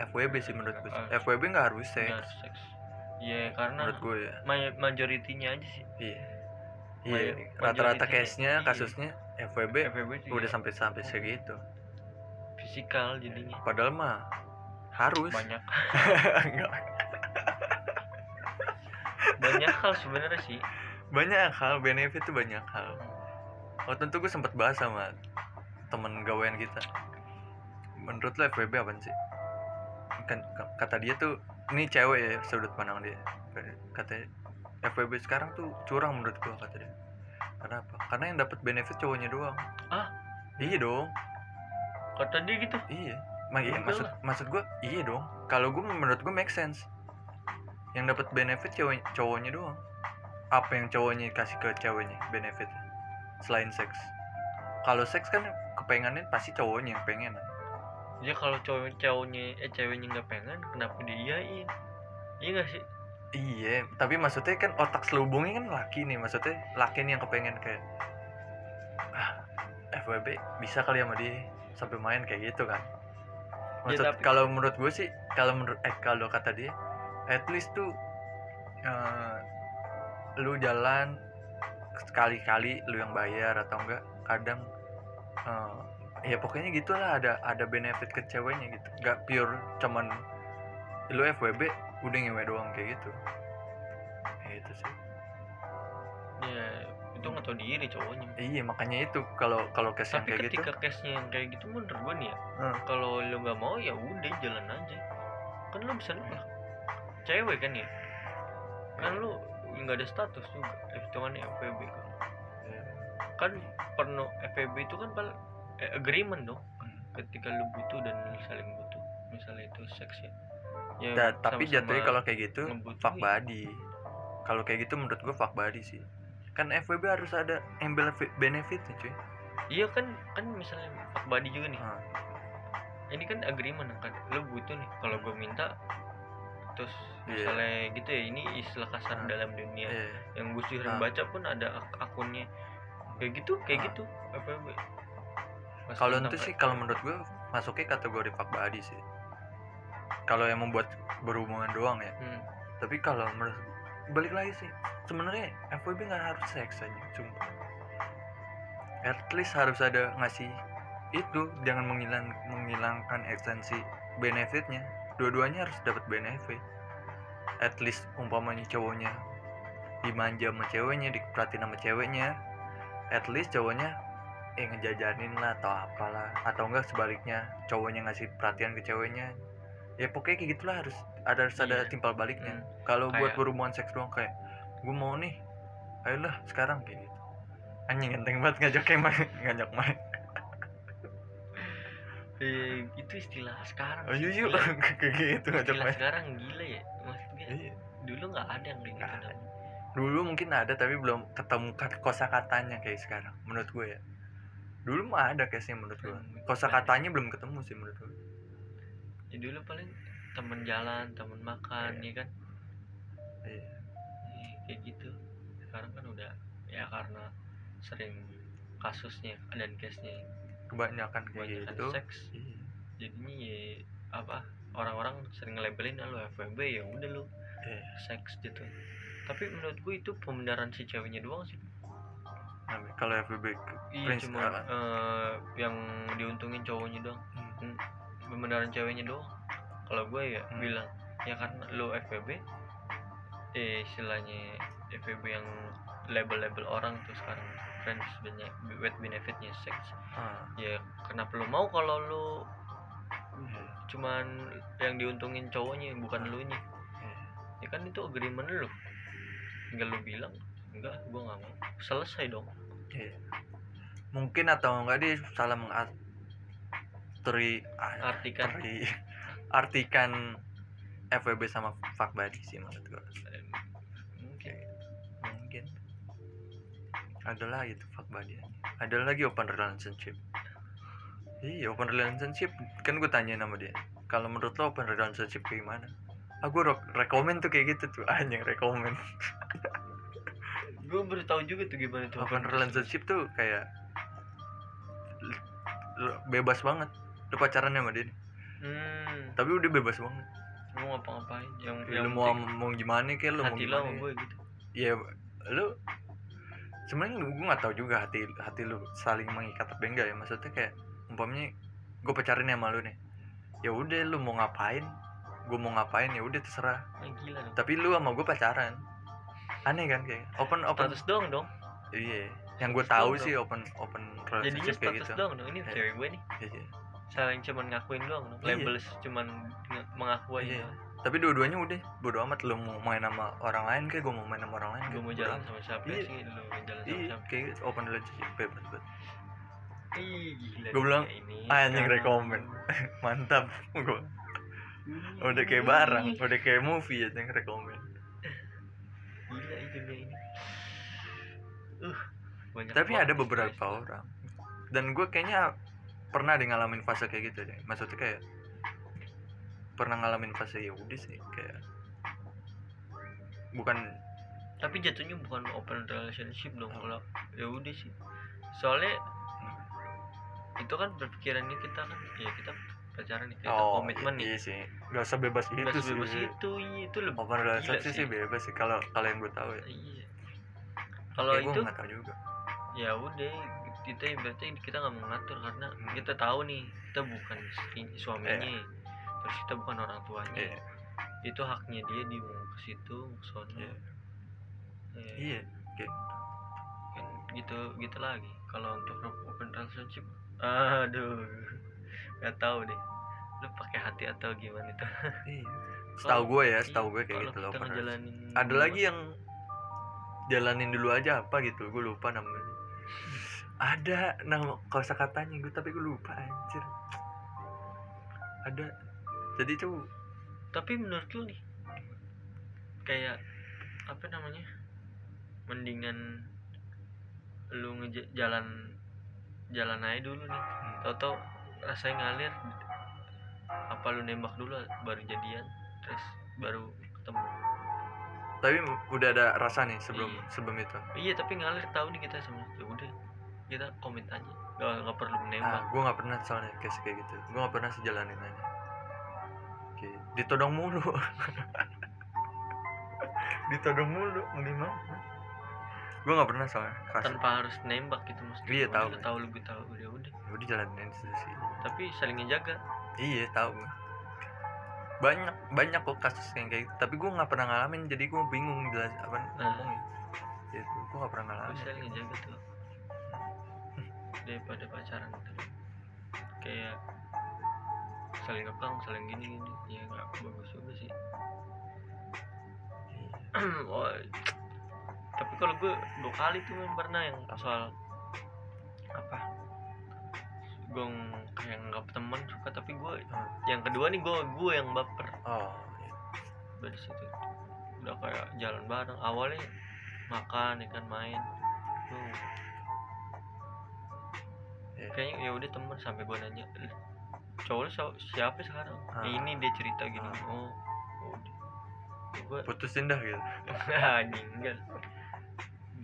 Speaker 1: FWB sih menurut gue sih. FWB nggak harus seks.
Speaker 2: Iya karena
Speaker 1: menurut gue ya.
Speaker 2: ma- majoritinya aja sih.
Speaker 1: Iya iya rata-rata
Speaker 2: majoritinya,
Speaker 1: case-nya
Speaker 2: iya.
Speaker 1: kasusnya FWB
Speaker 2: FWB juga
Speaker 1: udah sampai sampai segitu.
Speaker 2: Fisikal jadinya.
Speaker 1: Padahal mah harus.
Speaker 2: Banyak.
Speaker 1: Enggak.
Speaker 2: banyak hal sebenarnya sih.
Speaker 1: Banyak hal benefit tuh banyak hal. Oh tentu gue sempat bahas sama temen gawean kita. Menurut lo FWB apa sih? Kan kata dia tuh ini cewek ya sudut pandang dia. Katanya FWB sekarang tuh curang menurut gua kata dia. Kenapa karena yang dapat benefit cowoknya doang.
Speaker 2: Ah?
Speaker 1: iya dong.
Speaker 2: Kata dia gitu?
Speaker 1: Iya. Ma- iya, maksud maksud gua iya dong. Kalau gua menurut gua make sense. Yang dapat benefit cowok cowoknya doang. Apa yang cowoknya kasih ke ceweknya benefit selain seks. Kalau seks kan kepengennya pasti cowoknya yang pengen.
Speaker 2: Ya kalau cowok cowoknya eh ceweknya nggak pengen kenapa diiyain? Iya nggak sih
Speaker 1: iya tapi maksudnya kan otak selubungnya kan laki nih maksudnya laki nih yang kepengen kayak ah FWB bisa kali sama dia sampai main kayak gitu kan.
Speaker 2: Ya,
Speaker 1: maksud
Speaker 2: tapi-
Speaker 1: kalau menurut gue sih kalau menurut eh kalau kata dia at least tuh eh, lu jalan sekali-kali lu yang bayar atau enggak kadang eh, ya pokoknya gitulah ada ada benefit ke ceweknya gitu. Nggak pure cuman lu FWB udah ngewe doang kayak gitu. Kayak gitu sih.
Speaker 2: Ya itu nggak tahu diri cowoknya.
Speaker 1: Iya makanya itu. Kalau kalau case yang kayak gitu.
Speaker 2: ketika case-nya yang kayak gitu menurut gue nih ya
Speaker 1: Hmm.
Speaker 2: kalau lu nggak mau ya udah jalan aja. Kan lu bisa nolak. Cewek kan ya? Kan lu nggak ada status juga. Eh hitungannya FPB kan. Kan perno FPB itu kan pal eh, agreement dong.
Speaker 1: Hmm.
Speaker 2: ketika lu butuh dan saling butuh. Misalnya itu seks ya ya
Speaker 1: Da- tapi jatuhnya kalau kayak gitu fuck buddy kalau kayak gitu menurut gua fuck buddy sih kan FWB harus ada yang benefit benefitnya cuy
Speaker 2: iya kan kan misalnya fuck buddy juga nih
Speaker 1: Hmm.
Speaker 2: ini kan agreement kan lu butuh nih kalau gue minta terus
Speaker 1: Iya.
Speaker 2: misalnya gitu ya ini istilah kasar
Speaker 1: Ah.
Speaker 2: dalam dunia
Speaker 1: Iya.
Speaker 2: yang gue sering
Speaker 1: Ah.
Speaker 2: baca pun ada ak- akunnya kayak gitu kayak
Speaker 1: Ah.
Speaker 2: gitu FWB
Speaker 1: kalau itu sih kalau menurut gua masuknya kategori fuck buddy sih kalau yang membuat berhubungan doang ya.
Speaker 2: Hmm.
Speaker 1: tapi kalau menurut balik lagi sih sebenarnya FWB nggak harus seks aja sumpah. At least harus ada ngasih itu jangan menghilang menghilangkan esensi benefitnya. Dua-duanya harus dapat benefit. At least umpamanya cowoknya dimanja sama ceweknya diperhatiin sama ceweknya at least cowoknya eh ngejajanin lah atau apalah. Atau enggak sebaliknya cowoknya ngasih perhatian ke ceweknya ya pokoknya kayak gitulah harus ada harus ada
Speaker 2: Iya.
Speaker 1: timpal baliknya.
Speaker 2: Hmm.
Speaker 1: kalau buat berhubungan seks doang kayak gue mau nih ayolah sekarang kayak gitu. Anjing ganteng banget ngajak kayak main ngajak main
Speaker 2: Eh, itu istilah sekarang
Speaker 1: oh yuk yuk
Speaker 2: gila.
Speaker 1: kayak gitu ngajak
Speaker 2: istilah
Speaker 1: main
Speaker 2: sekarang gila ya maksudnya
Speaker 1: Iya.
Speaker 2: dulu nggak ada yang kayak gitu.
Speaker 1: Dulu mungkin ada tapi belum ketemu kosa katanya kayak sekarang menurut gue ya. Dulu mah ada case menurut gue
Speaker 2: Hmm,
Speaker 1: kosa katanya belum ketemu sih menurut gue
Speaker 2: ya dulu paling temen jalan temen makan
Speaker 1: Iya.
Speaker 2: ya kan
Speaker 1: Iya.
Speaker 2: Iya, kayak gitu sekarang kan udah ya karena sering kasusnya dan case-nya
Speaker 1: kebanyakan kayak
Speaker 2: kebanyakan
Speaker 1: gitu
Speaker 2: seks
Speaker 1: Iya.
Speaker 2: jadinya ya apa orang-orang sering ngelabelin ah, lu FWB ya udah lu
Speaker 1: Iya.
Speaker 2: seks gitu tapi menurut gue itu pembenaran si ceweknya doang sih
Speaker 1: Namanya- kalau FBB
Speaker 2: iya cuma
Speaker 1: Alan.
Speaker 2: eh, yang diuntungin cowoknya doang
Speaker 1: Hmm.
Speaker 2: Pembenaran ceweknya doang kalau gue ya
Speaker 1: Hmm.
Speaker 2: bilang ya karena lo FVB eh istilahnya FVB yang label-label orang tuh sekarang friends banyak with benefitnya seks
Speaker 1: Ah,
Speaker 2: ya kenapa lo mau kalau lo
Speaker 1: iya.
Speaker 2: cuman yang diuntungin cowoknya bukan lu nya
Speaker 1: Iya.
Speaker 2: ya kan itu agreement lo tinggal lo bilang enggak gue nggak mau selesai dong
Speaker 1: Iya. mungkin atau enggak dia salah mengarti
Speaker 2: artikan.
Speaker 1: Arti artikan FWB sama fuck buddy sih menurut gue
Speaker 2: mungkin.
Speaker 1: Mungkin. Ada lagi tuh fuck buddy ada lagi open relationship. Iya open relationship. Kan gue tanya sama dia. Kalau menurut lo open relationship kayak gimana? Aku ah, rekomen tuh kayak gitu tuh. Anjing rekomen.
Speaker 2: Gue baru tahu juga tuh gimana tuh
Speaker 1: open relationship tuh kayak bebas banget lu pacaran sama dia
Speaker 2: hmm.
Speaker 1: Tapi udah bebas banget.
Speaker 2: Lu mau ngapa-ngapain? Yang
Speaker 1: Ya,
Speaker 2: yang
Speaker 1: lu mau mau gimana kayak lu mau
Speaker 2: hati lo
Speaker 1: gimana? ya.
Speaker 2: gue gitu.
Speaker 1: Ya lu sebenarnya gue nggak tahu juga hati hati lu saling mengikat apa enggak ya. Maksudnya kayak umpamanya gue pacaran nih sama lu nih. Ya udah lu mau ngapain? Gue mau ngapain? Ya udah terserah.
Speaker 2: Ah, gila dong.
Speaker 1: Tapi lu sama gue pacaran. Aneh kan kayak open open
Speaker 2: status doang dong.
Speaker 1: Iya yang gue tahu sih open open
Speaker 2: jadinya
Speaker 1: relationship kayak gitu.
Speaker 2: doang dong. Ini
Speaker 1: Iya.
Speaker 2: cewek gue nih.
Speaker 1: Iya
Speaker 2: saling cuman ngakuin doang
Speaker 1: Iya.
Speaker 2: labels cuman mengaku aja
Speaker 1: Iya. tapi dua-duanya udah bodo amat. Lu mau main sama orang lain kayak gue mau main sama orang lain
Speaker 2: gue
Speaker 1: kayak
Speaker 2: mau jalan sama siapa
Speaker 1: Iya.
Speaker 2: sih lu mau jalan sama
Speaker 1: iya
Speaker 2: siapa?
Speaker 1: kayak gitu, open relationship bebas banget
Speaker 2: Ih, gila
Speaker 1: Gua bilang, "Ah, anjing
Speaker 2: sekarang."
Speaker 1: rekomen." mantap gue udah kayak barang udah kayak movie ya yang rekomen
Speaker 2: gila itu dia ini. Uh banyak
Speaker 1: tapi ada beberapa orang. Dan gue kayaknya pernah deh ngalamin fase kayak gitu deh maksudnya kayak pernah ngalamin fase ya udah sih kayak bukan
Speaker 2: tapi jatuhnya bukan open relationship dong
Speaker 1: Oh.
Speaker 2: kalau ya udah sih. Soalnya itu kan berpikirannya kita kan ya kita pacaran nih kita komitmen nih.
Speaker 1: iya sih. Gak usah bebas itu
Speaker 2: bebas
Speaker 1: sih.
Speaker 2: bebas itu iya itu lebih
Speaker 1: open relationship
Speaker 2: sih.
Speaker 1: sih. bebas sih kalau kalian gue tahu ya.
Speaker 2: Iya. Kalau
Speaker 1: Ya,
Speaker 2: itu
Speaker 1: juga.
Speaker 2: Ya udah kita berarti kita nggak mau ngatur karena
Speaker 1: Hmm.
Speaker 2: kita tahu nih kita bukan suaminya. Terus kita bukan orang tuanya.
Speaker 1: Iya.
Speaker 2: Itu haknya dia dia mau ke situ mau ke sono
Speaker 1: Iya.
Speaker 2: Ya,
Speaker 1: iya
Speaker 2: kan gitu gitu lagi. Kalau untuk open relationship aduh nggak tahu deh. Lu pakai hati atau gimana itu?
Speaker 1: Iya. Setahu gue ya setahu
Speaker 2: Iya,
Speaker 1: gue kayak gitu loh ada lagi yang jalanin dulu aja apa gitu gue lupa namanya ada nama kosa katanya gue tapi gue lupa anjir. Ada. Jadi tuh
Speaker 2: tapi menurut lu nih kayak apa namanya mendingan lu ngeja jalan aja dulu nih.
Speaker 1: Hmm,
Speaker 2: tau-tau rasanya ngalir apa lu nembak dulu baru jadian terus baru ketemu.
Speaker 1: Tapi udah ada rasa nih sebelum
Speaker 2: Iya.
Speaker 1: sebelum itu?
Speaker 2: Iya tapi ngalir tahu nih kita sama ya udah kita komit aja. Gak, nggak perlu menembak.
Speaker 1: Gue nggak pernah soalnya kayak kayak gitu. Gue nggak pernah sejalanin aja. Oke, ditodong mulu. Ditodong mulu mau gimana gue nggak pernah soalnya kasih.
Speaker 2: Tanpa harus nembak gitu mesti
Speaker 1: Iya, tahu.
Speaker 2: tahu lu gue tahu. Udah udah.
Speaker 1: Ya udah jalanin sih.
Speaker 2: Tapi saling ngejaga.
Speaker 1: Iya tahu gua. banyak banyak kok kasus yang kayak gitu. Tapi gue nggak pernah ngalamin jadi gue bingung jelas apa
Speaker 2: Nah.
Speaker 1: ngomongnya. Gitu gue nggak pernah ngalamin.
Speaker 2: Saling ngejaga tuh daripada pacaran tuh. kayak saling ngekang saling gini gini. Ya nggak bagus juga sih. Oh, tapi kalau gue dua kali tuh men, pernah yang soal apa? Gue kayak nggak teman suka tapi gue
Speaker 1: Hmm.
Speaker 2: yang kedua nih gue gue yang baper.
Speaker 1: Oh iya.
Speaker 2: dari situ. Udah kayak jalan bareng. Awalnya makan ya kan main. Tuh
Speaker 1: Iya.
Speaker 2: kayaknya ya udah temen sampai gue nanya "Lah, cowok lu siapa sekarang?
Speaker 1: Ah.
Speaker 2: ini dia cerita gini.
Speaker 1: Ah.
Speaker 2: oh udah. Gue
Speaker 1: putusin dah gitu.
Speaker 2: Anjing enggak.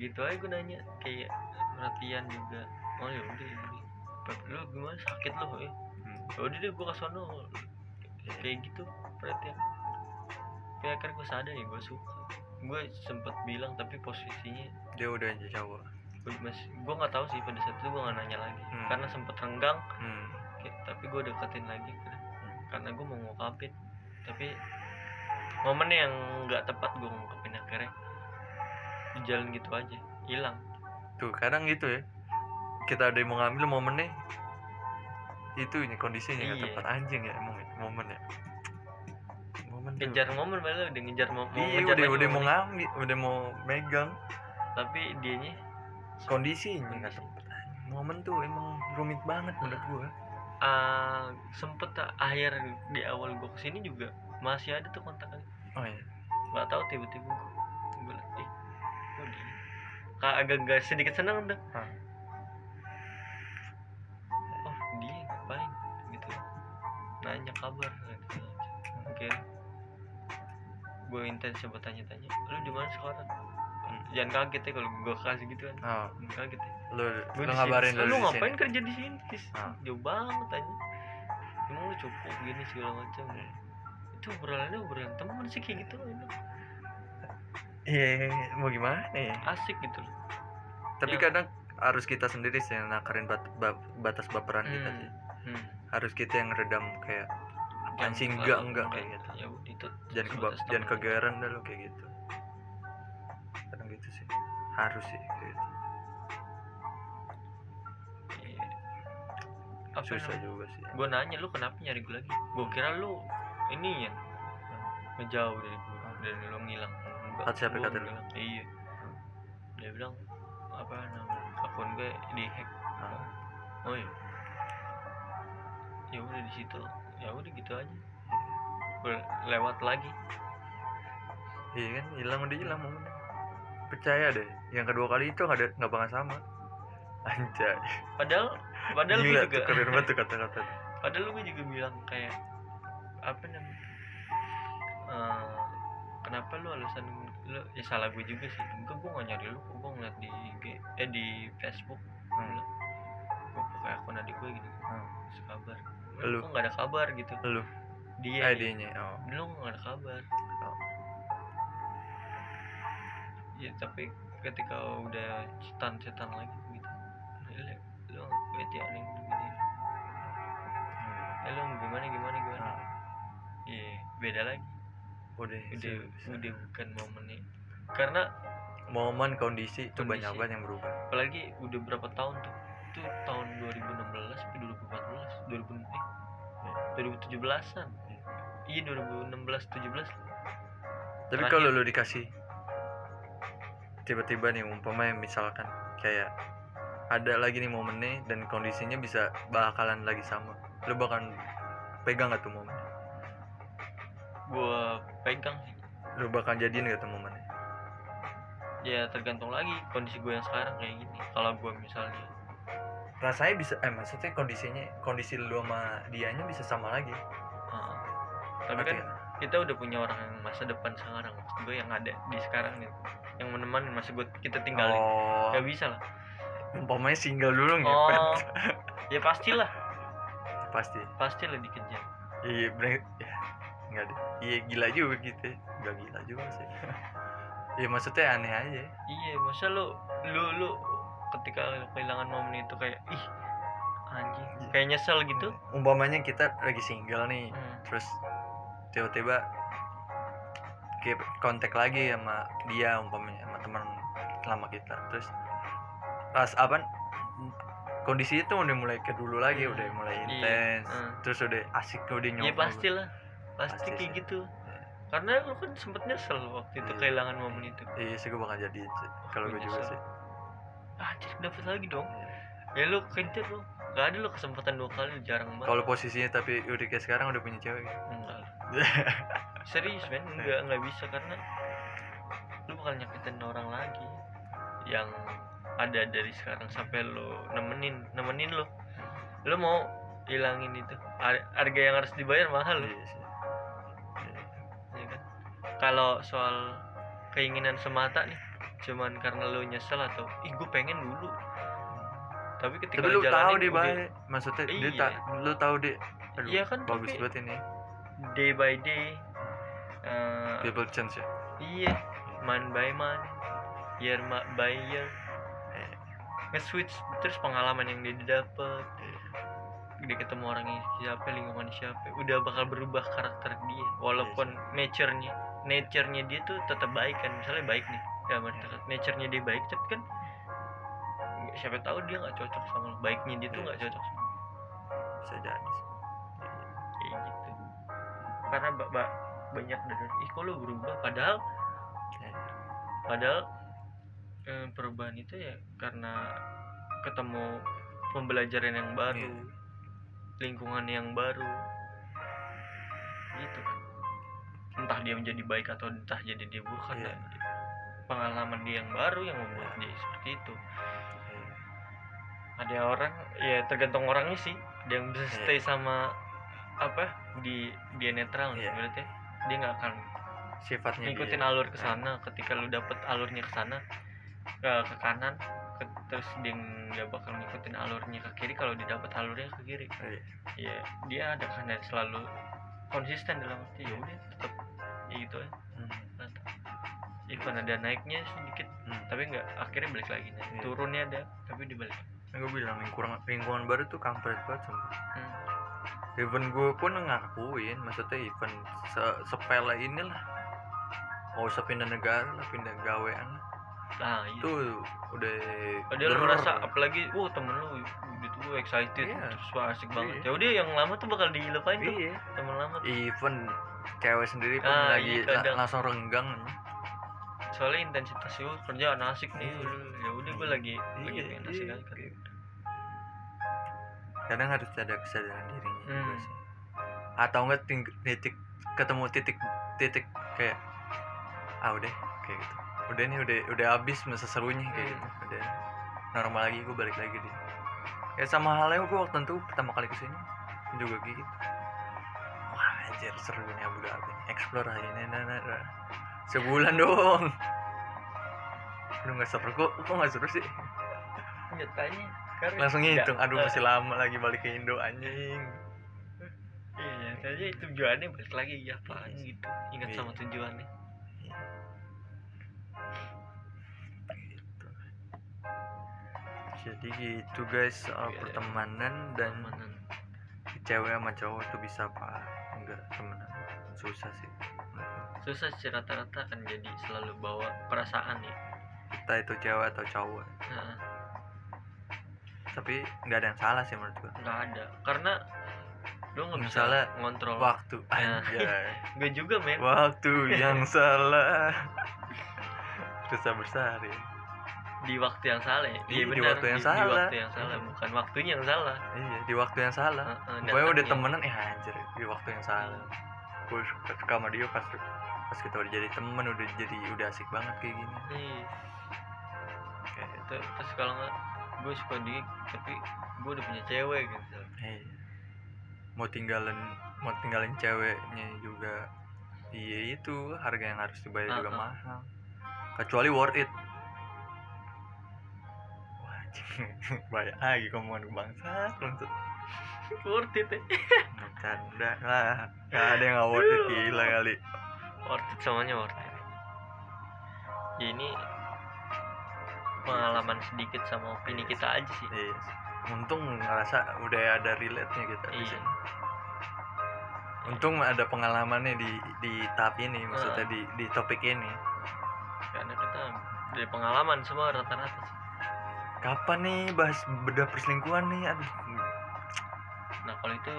Speaker 2: Gitu aja gue nanya kayak perhatian juga. Oh ya udah ya lu gimana? Sakit lu ya?
Speaker 1: Hmm.
Speaker 2: Ya udah deh gue kesono kayak gitu perhatian. Tapi akhirnya gue sadar ya gue suka. Gue sempet bilang tapi posisinya
Speaker 1: dia udah aja cowok
Speaker 2: gue masih gue nggak tahu sih pada saat itu gue nggak nanya lagi.
Speaker 1: Hmm.
Speaker 2: karena sempet renggang.
Speaker 1: Hmm.
Speaker 2: kayak- tapi gue deketin lagi karena, karena gue mau ngungkapin. Tapi momen yang nggak tepat gue ngungkapin akhirnya. Di jalan gitu aja hilang.
Speaker 1: Tuh kadang gitu ya. Kita ada yang mau ngambil momennya itu ini kondisinya nggak
Speaker 2: Iya.
Speaker 1: tepat. Anjing ya emang ya, momen ya. Momen tuh.
Speaker 2: ngejar momen malah udah ngejar mo- mau
Speaker 1: iya udah udah mau
Speaker 2: momennya.
Speaker 1: ngambil udah mau megang.
Speaker 2: Tapi dianya
Speaker 1: kondisinya nggak anjing. momen tuh emang rumit banget menurut gua
Speaker 2: ah, sempet ah, akhir di awal gue ke sini juga masih ada tuh kontaknya
Speaker 1: oh iya
Speaker 2: nggak tahu tiba-tiba gue gue liat, ih kok dia Kayak agak agak sedikit senang dah
Speaker 1: Hah.
Speaker 2: oh dia ngapain gitu nanya kabar gitu. oke gue intens coba tanya-tanya lu di mana sekarang. Jangan kaget ya kalau gue kasih gitu kan
Speaker 1: oh
Speaker 2: Jangan kaget ya
Speaker 1: lu
Speaker 2: Gua
Speaker 1: lu
Speaker 2: di
Speaker 1: ngabarin lu
Speaker 2: lu ngapain
Speaker 1: sini.
Speaker 2: kerja di sini?
Speaker 1: Ah.
Speaker 2: jauh banget aja emang lu cukup gini segala macam itu obrolannya obrolan temen sih kayak gitu enak.
Speaker 1: iya mau gimana ya
Speaker 2: asik gitu loh
Speaker 1: tapi
Speaker 2: Ya.
Speaker 1: kadang harus kita sendiri sih yang nakarin bat- ba- batas baperan kita
Speaker 2: Hmm.
Speaker 1: sih
Speaker 2: hmm.
Speaker 1: harus kita yang redam kayak sih
Speaker 2: Jangan
Speaker 1: enggak
Speaker 2: terlalu-
Speaker 1: enggak kayak gitu
Speaker 2: ya itu
Speaker 1: jangan
Speaker 2: sebatas
Speaker 1: jangan
Speaker 2: temen.
Speaker 1: kegeeran dah lo kayak gitu gitu sih. Harus sih gitu.
Speaker 2: Iya. apa
Speaker 1: susah
Speaker 2: namanya?
Speaker 1: juga sih.
Speaker 2: Gue nanya lu kenapa nyari gue lagi? Gue kira lu ini ya ngejauh dari gue dan lo ngilang. Enggak,
Speaker 1: Kata siapa kata lu?
Speaker 2: iya. Dia bilang apa nama akun gue dihack.
Speaker 1: Ah.
Speaker 2: oh iya. Ya udah di situ ya udah gitu aja. Lewat lagi.
Speaker 1: Iya kan hilang udah hilang momennya percaya deh yang kedua kali itu nggak ada nggak bakal sama. Anjay.
Speaker 2: Padahal padahal gue
Speaker 1: Gila,
Speaker 2: juga
Speaker 1: tuh keren banget kata-kata.
Speaker 2: Padahal gue juga bilang kayak apa namanya eh, kenapa lu alasan lu ya salah gue juga sih. Enggak gue gak nyari lu gue ngeliat di IG eh di Facebook.
Speaker 1: Hmm.
Speaker 2: gue pakai akun adik gue gitu
Speaker 1: Hmm.
Speaker 2: kabar
Speaker 1: Lu?
Speaker 2: kok gak ada kabar gitu.
Speaker 1: Lu?
Speaker 2: Dia
Speaker 1: eh dianya oh.
Speaker 2: Lu gak ada kabar ya tapi ketika udah cetan-cetan lagi gitu. Lu bete aneh gini eh lu gimana gimana gimana?
Speaker 1: Ah.
Speaker 2: iya beda lagi.
Speaker 1: Udah
Speaker 2: udah
Speaker 1: bisa.
Speaker 2: udah bukan momennya karena
Speaker 1: momen kondisi itu banyak banget yang berubah.
Speaker 2: Apalagi udah berapa tahun tuh? Itu tahun 2016 sampai 2014 2000 eh 2017an iya 2016 17
Speaker 1: tapi kalau lu dikasih tiba-tiba nih umpamanya misalkan kayak ada lagi nih momennya dan kondisinya bisa bakalan lagi sama. Lu bakal pegang gak tuh momennya
Speaker 2: gua pegang sih.
Speaker 1: Lu bakal jadiin gak tuh momennya
Speaker 2: ya tergantung lagi kondisi gue yang sekarang kayak gini. Kalau gue misalnya
Speaker 1: rasanya bisa eh maksudnya kondisinya kondisi lu sama dianya bisa sama lagi?
Speaker 2: Ah, tapi kan
Speaker 1: nggak?
Speaker 2: kita udah punya orang yang masa depan sekarang maksud gue yang ada di sekarang nih yang menemani masa gue kita tinggalin.
Speaker 1: Oh.
Speaker 2: Gak bisa lah.
Speaker 1: Umpamanya single dulu ngepet
Speaker 2: oh. Ya pastilah.
Speaker 1: Pasti.
Speaker 2: Pastilah dikejar
Speaker 1: iya bener ya nggak deh iya gila juga gitu nggak gila juga sih. Ya maksudnya aneh aja.
Speaker 2: Iya masa lu lu lu ketika kehilangan momen itu kayak ih anjing.
Speaker 1: Iya.
Speaker 2: kayak nyesel gitu.
Speaker 1: Umpamanya kita lagi single nih.
Speaker 2: Hmm.
Speaker 1: terus tiba-tiba kayak kontak lagi sama dia umpamanya sama teman lama kita. Terus pas apa kondisi itu udah mulai ke dulu lagi
Speaker 2: Hmm,
Speaker 1: udah mulai
Speaker 2: iya,
Speaker 1: intens.
Speaker 2: hmm.
Speaker 1: terus udah asik udah nyoba
Speaker 2: pastilah. Pasti
Speaker 1: Pasti
Speaker 2: kayak
Speaker 1: sih.
Speaker 2: gitu.
Speaker 1: Iya.
Speaker 2: karena lu kan sempet nyesel waktu itu
Speaker 1: Iya.
Speaker 2: kehilangan momen itu.
Speaker 1: Iya sih gue bakal jadi kalau gue juga sih.
Speaker 2: Anjir dapet lagi dong.
Speaker 1: Iya.
Speaker 2: ya lu kejar lu gak ada lu kesempatan dua kali jarang banget.
Speaker 1: Kalau posisinya tapi udah kayak sekarang udah punya cewek.
Speaker 2: Enggak. Serius men enggak enggak bisa karena lu bakal nyakitin orang lagi yang ada dari sekarang sampai lu nemenin nemenin lu. Lu mau hilangin itu. Har- harga yang harus dibayar mahal lu.
Speaker 1: Iya sih. Iya.
Speaker 2: ya kan? Kalau soal keinginan semata nih cuman karena lu nyesel atau ih gue pengen dulu tapi ketika
Speaker 1: tapi lu tahu deh baik. Maksudnya dia
Speaker 2: Iya.
Speaker 1: tak lu tahu deh aduh
Speaker 2: Iya kan,
Speaker 1: bagus banget ini.
Speaker 2: day by day eh,
Speaker 1: people change ya?
Speaker 2: iya. Man by man year ma- by year.
Speaker 1: Eh.
Speaker 2: nge-switch terus pengalaman yang dia dapet.
Speaker 1: Iya.
Speaker 2: dia ketemu orang yang siapa lingkungan siapa udah bakal berubah karakter dia. Walaupun nature-nya nature-nya dia tuh tetap baik kan. Misalnya baik nih ya
Speaker 1: Iya.
Speaker 2: nature-nya dia baik tapi kan siapa tahu dia nggak cocok sama lo. baiknya dia tuh
Speaker 1: Iya.
Speaker 2: nggak cocok sama
Speaker 1: bisa jadi
Speaker 2: kayak gitu karena ba- ba- banyak dari ih kok lo berubah padahal
Speaker 1: Iya.
Speaker 2: padahal eh, perubahan itu ya karena ketemu pembelajaran yang baru
Speaker 1: Iya.
Speaker 2: lingkungan yang baru gitu kan entah dia menjadi baik atau entah jadi dia buruk karena
Speaker 1: Iya.
Speaker 2: pengalaman dia yang baru yang membuat dia seperti itu
Speaker 1: Iya.
Speaker 2: Ada orang ya tergantung orangnya sih ada yang bisa
Speaker 1: Iya.
Speaker 2: stay sama apa di dia netral
Speaker 1: Iya.
Speaker 2: berarti dia nggak akan
Speaker 1: sifatnya
Speaker 2: ngikutin
Speaker 1: dia.
Speaker 2: alur ke sana ketika lu dapet alurnya ke sana ke, ke kanan ke- terus dia nggak bakal ngikutin alurnya ke kiri kalau dia dapet alurnya ke kiri
Speaker 1: Iya.
Speaker 2: ya dia ada kan selalu konsisten dalam arti ya udah tetap ya gitu ya
Speaker 1: Hmm.
Speaker 2: even ada naiknya sedikit
Speaker 1: Hmm.
Speaker 2: tapi nggak akhirnya balik lagi nah,
Speaker 1: Iya.
Speaker 2: turunnya ada tapi dibalik
Speaker 1: gue bilang lingkungan lingkungan baru tuh kampret banget sumpah.
Speaker 2: Hmm.
Speaker 1: Even gue pun ngakuin, maksudnya even se sepele inilah. Gak usah pindah negara lah, pindah gawean
Speaker 2: nah iya
Speaker 1: Itu udah
Speaker 2: Padahal lu
Speaker 1: ber-
Speaker 2: merasa apalagi wah temen lu gitu tuh excited
Speaker 1: Iya.
Speaker 2: terus wah asik banget
Speaker 1: Iya.
Speaker 2: ya udah yang lama tuh bakal dilupain tuh
Speaker 1: Iya.
Speaker 2: temen lama tuh
Speaker 1: Even cewek sendiri pun
Speaker 2: Ah,
Speaker 1: lagi
Speaker 2: iya,
Speaker 1: la- langsung renggang
Speaker 2: soalnya intensitas gue kerjaan asik nih
Speaker 1: Iya.
Speaker 2: lu- ya udah gue lagi lagi
Speaker 1: Iya,
Speaker 2: pengen asik
Speaker 1: iya.
Speaker 2: aja kan
Speaker 1: kadang harus ada kesadaran dirinya juga
Speaker 2: Hmm.
Speaker 1: sih. Atau enggak titik ketemu titik titik kayak ah udah kayak gitu. Udah nih udah udah habis masa serunya kayak
Speaker 2: Hmm.
Speaker 1: gitu. Udah normal lagi gue balik lagi deh. Ya sama halnya gue waktu itu pertama kali ke sini juga gitu. Wah anjir seru nih Abu Dhabi. Explore aja nih nah, nah, nah. sebulan dong lu nggak seru kok. Kok nggak seru sih?
Speaker 2: Nyatanya
Speaker 1: langsung ngitung aduh masih lama lagi balik ke Indo anjing.
Speaker 2: Iya nyatanya tujuannya balik lagi ya
Speaker 1: Iya.
Speaker 2: gitu. Ingat
Speaker 1: Iya.
Speaker 2: sama tujuannya.
Speaker 1: Gitu. jadi gitu guys soal
Speaker 2: Iya,
Speaker 1: pertemanan dan
Speaker 2: Pertemanan.
Speaker 1: cewek sama cowok tuh bisa apa? Enggak temenan susah sih.
Speaker 2: Susah sih rata-rata kan jadi selalu bawa perasaan ya.
Speaker 1: Kita itu cewek atau cowok.
Speaker 2: Nah,
Speaker 1: tapi nggak ada yang salah sih menurut gua.
Speaker 2: Nggak ada. Karena lu nggak bisa
Speaker 1: Misalnya
Speaker 2: ngontrol.
Speaker 1: waktu
Speaker 2: Nah.
Speaker 1: anjay.
Speaker 2: Gue juga men
Speaker 1: waktu yang salah. Susah besar ya.
Speaker 2: Di waktu yang salah ya?
Speaker 1: Iya, di
Speaker 2: benar,
Speaker 1: waktu yang
Speaker 2: di,
Speaker 1: salah.
Speaker 2: waktu yang salah
Speaker 1: Hmm.
Speaker 2: bukan waktunya yang salah.
Speaker 1: Iya di waktu yang salah.
Speaker 2: Heeh,
Speaker 1: Pokoknya udah
Speaker 2: datangnya.
Speaker 1: temenan ya anjir di waktu yang salah. Gue suka, suka sama dia pas pas kita udah jadi temen udah jadi udah asik banget kayak gini.
Speaker 2: Iya.
Speaker 1: kayak
Speaker 2: Ter- terus kalau nggak gue suka dia tapi gue udah punya cewek gitu
Speaker 1: Iya. mau tinggalin mau tinggalin ceweknya juga iya itu harga yang harus dibayar juga
Speaker 2: Ah, ah.
Speaker 1: mahal kecuali worth it Wah, anjing. bayar lagi ngomongin bangsa untuk
Speaker 2: worth it ya.
Speaker 1: bercanda lah gak ada yang gak worth it gila kali
Speaker 2: worth it semuanya worth it ya ini pengalaman sedikit sama opini kita aja sih.
Speaker 1: Iya. Untung ngerasa udah ada relate nya gitu di
Speaker 2: Iya.
Speaker 1: sini untung ada pengalamannya di di tahap ini maksudnya di di topik ini.
Speaker 2: Karena kita dari pengalaman semua rata-rata sih.
Speaker 1: Kapan nih bahas bedah perselingkuhan nih? Aduh.
Speaker 2: Nah kalau itu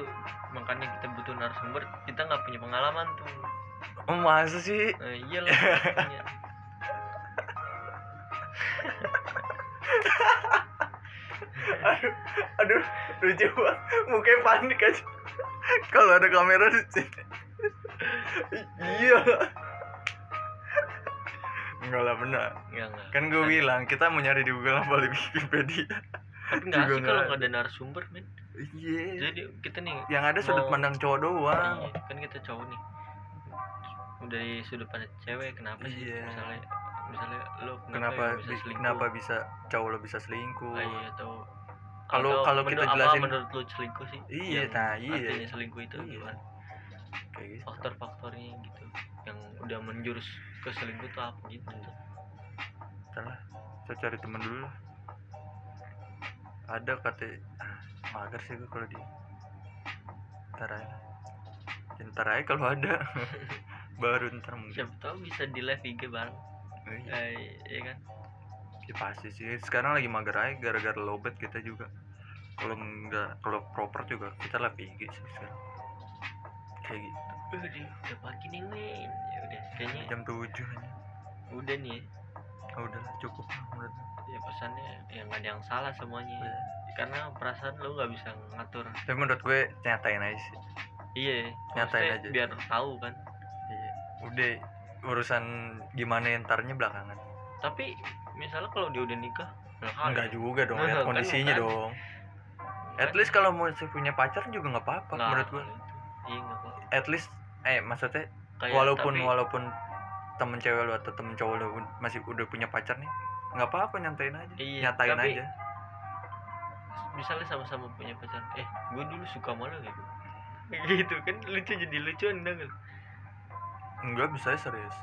Speaker 2: makanya kita butuh narasumber kita nggak punya pengalaman tuh.
Speaker 1: Oh masa sih?
Speaker 2: Nah, iyalah.
Speaker 1: aduh aduh lucu banget. Mukanya panik aja. Kalau ada kamera di sini. Iya. Enggak lah benar.
Speaker 2: Nggak, nggak.
Speaker 1: kan gue bilang kita mau nyari di Google apa di Wikipedia.
Speaker 2: Tapi nggak sih kalau
Speaker 1: nggak
Speaker 2: ada narasumber men.
Speaker 1: Iya.
Speaker 2: Jadi kita nih
Speaker 1: yang ada sudut pandang cowok doang.
Speaker 2: Iya, kan kita cowok nih. Udah dari sudut pandang cewek kenapa sih
Speaker 1: Iya.
Speaker 2: misalnya misalnya lo
Speaker 1: kenapa
Speaker 2: bisa
Speaker 1: bi-
Speaker 2: selingkuh?
Speaker 1: kenapa bisa cowok lo bisa selingkuh?
Speaker 2: Ah, iya atau
Speaker 1: Kalau- kalau kita jelasin-
Speaker 2: menurut lo selingkuh sih?
Speaker 1: Iya, nah, iya.
Speaker 2: artinya selingkuh itu
Speaker 1: Iya.
Speaker 2: gimana?
Speaker 1: Kayak gitu.
Speaker 2: Faktor-faktornya gitu. Yang udah menjurus ke selingkuh tuh apa gitu.
Speaker 1: Ntar lah saya cari temen dulu lah. Ada kata ah, mager sih gue kalau di ntar aja. Ntar aja kalau ada. Baru ntar mungkin.
Speaker 2: Siapa tahu bisa di live IG bareng.
Speaker 1: Iya,
Speaker 2: eh, iya kan?
Speaker 1: Ya pasti sih. Sekarang lagi mager aja gara-gara lowbat kita juga. Kalau nggak kalau proper juga kita live IG sih sekarang. Kayak gitu.
Speaker 2: Udah udah pagi nih men ya udah kayaknya
Speaker 1: jam 7 aja.
Speaker 2: Udah nih. Ya.
Speaker 1: oh, udah cukup menurut
Speaker 2: ya pesannya yang nggak ada yang salah semuanya.
Speaker 1: Iya.
Speaker 2: karena perasaan lo nggak bisa ngatur.
Speaker 1: Tapi menurut gue nyatain aja sih.
Speaker 2: Iya.
Speaker 1: Nyatain aja.
Speaker 2: biar tahu kan.
Speaker 1: Iya. Udah urusan gimana entarnya belakangan.
Speaker 2: Tapi misalnya kalau dia udah nikah belakangan
Speaker 1: enggak juga dong
Speaker 2: Nah,
Speaker 1: lihat
Speaker 2: kan
Speaker 1: kondisinya
Speaker 2: bukan.
Speaker 1: dong. At least kalau masih punya pacar juga nggak apa-apa
Speaker 2: Nah,
Speaker 1: menurut
Speaker 2: itu. iya nggak apa
Speaker 1: at least eh maksudnya
Speaker 2: Kayak,
Speaker 1: walaupun
Speaker 2: tapi,
Speaker 1: walaupun temen cewek lu atau temen cowok lu masih udah punya pacar nih nggak apa-apa nyantain aja.
Speaker 2: Iya,
Speaker 1: nyatain
Speaker 2: tapi-
Speaker 1: aja.
Speaker 2: misalnya sama-sama punya pacar eh gue dulu suka malu gitu gitu kan lucu jadi lucuan dong
Speaker 1: enggak bisa ya serius.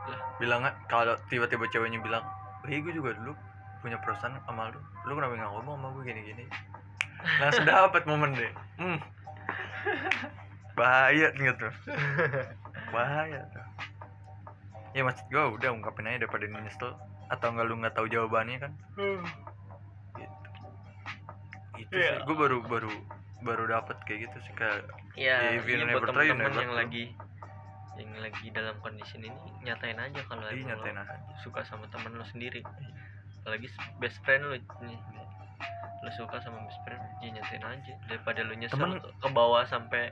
Speaker 2: Lah.
Speaker 1: bilang kalau tiba-tiba ceweknya bilang eh gue juga dulu punya perasaan sama lu. Lu kenapa nggak ngomong sama gue gini-gini? Langsung dapat momen deh. Hmm. bahaya gitu bahaya tuh. Ya maksud gue udah ungkapin aja daripada ini nyesel atau enggak lu nggak tahu jawabannya kan? Gitu. Itu
Speaker 2: Iya.
Speaker 1: sih. Gue baru baru baru dapat kayak gitu sih kayak
Speaker 2: ya,
Speaker 1: Ya, if you
Speaker 2: iya,
Speaker 1: never try, you
Speaker 2: temen-temen
Speaker 1: never
Speaker 2: yang lagi yang lagi dalam kondisi ini nyatain aja kalau
Speaker 1: ih
Speaker 2: emang lo
Speaker 1: aja.
Speaker 2: suka sama temen lo sendiri. Apalagi best friend lo nih. Lo suka sama best friend ya nyatain aja. Daripada lo nyesel
Speaker 1: Temen-
Speaker 2: ke bawah sampai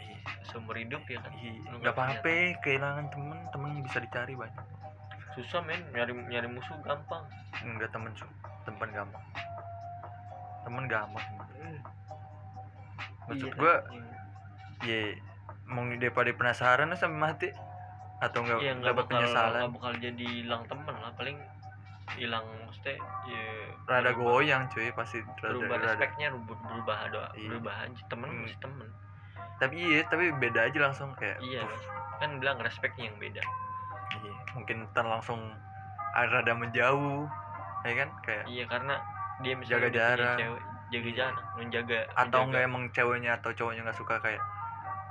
Speaker 1: Ih,
Speaker 2: seumur hidup ya kan? Lu
Speaker 1: nggak apa-apa kehilangan temen temen bisa dicari banyak.
Speaker 2: Susah men. Nyari nyari musuh gampang.
Speaker 1: Enggak temen su temen gampang. Temen gampang. Maksud
Speaker 2: Iya,
Speaker 1: gua
Speaker 2: iya.
Speaker 1: ya mau daripada penasaran lah sampai mati atau enggak
Speaker 2: nggak
Speaker 1: dapat
Speaker 2: bakal
Speaker 1: penyesalan
Speaker 2: nggak bakal jadi hilang temen lah paling hilang maksudnya ya
Speaker 1: rada
Speaker 2: berubah-
Speaker 1: goyang cuy pasti rada,
Speaker 2: berubah
Speaker 1: rada.
Speaker 2: respeknya berubah, berubah doa
Speaker 1: Iya.
Speaker 2: berubah aja temen
Speaker 1: Hmm.
Speaker 2: masih temen
Speaker 1: tapi iya tapi beda aja langsung kayak
Speaker 2: iya
Speaker 1: "Uff,
Speaker 2: kan bilang respeknya yang beda
Speaker 1: iya. mungkin ntar langsung rada menjauh ya kan kayak
Speaker 2: iya karena dia misalnya
Speaker 1: Jaga jarak.
Speaker 2: cewek jaga
Speaker 1: Iya.
Speaker 2: jarak menjaga
Speaker 1: atau enggak emang ceweknya atau cowoknya nggak suka kayak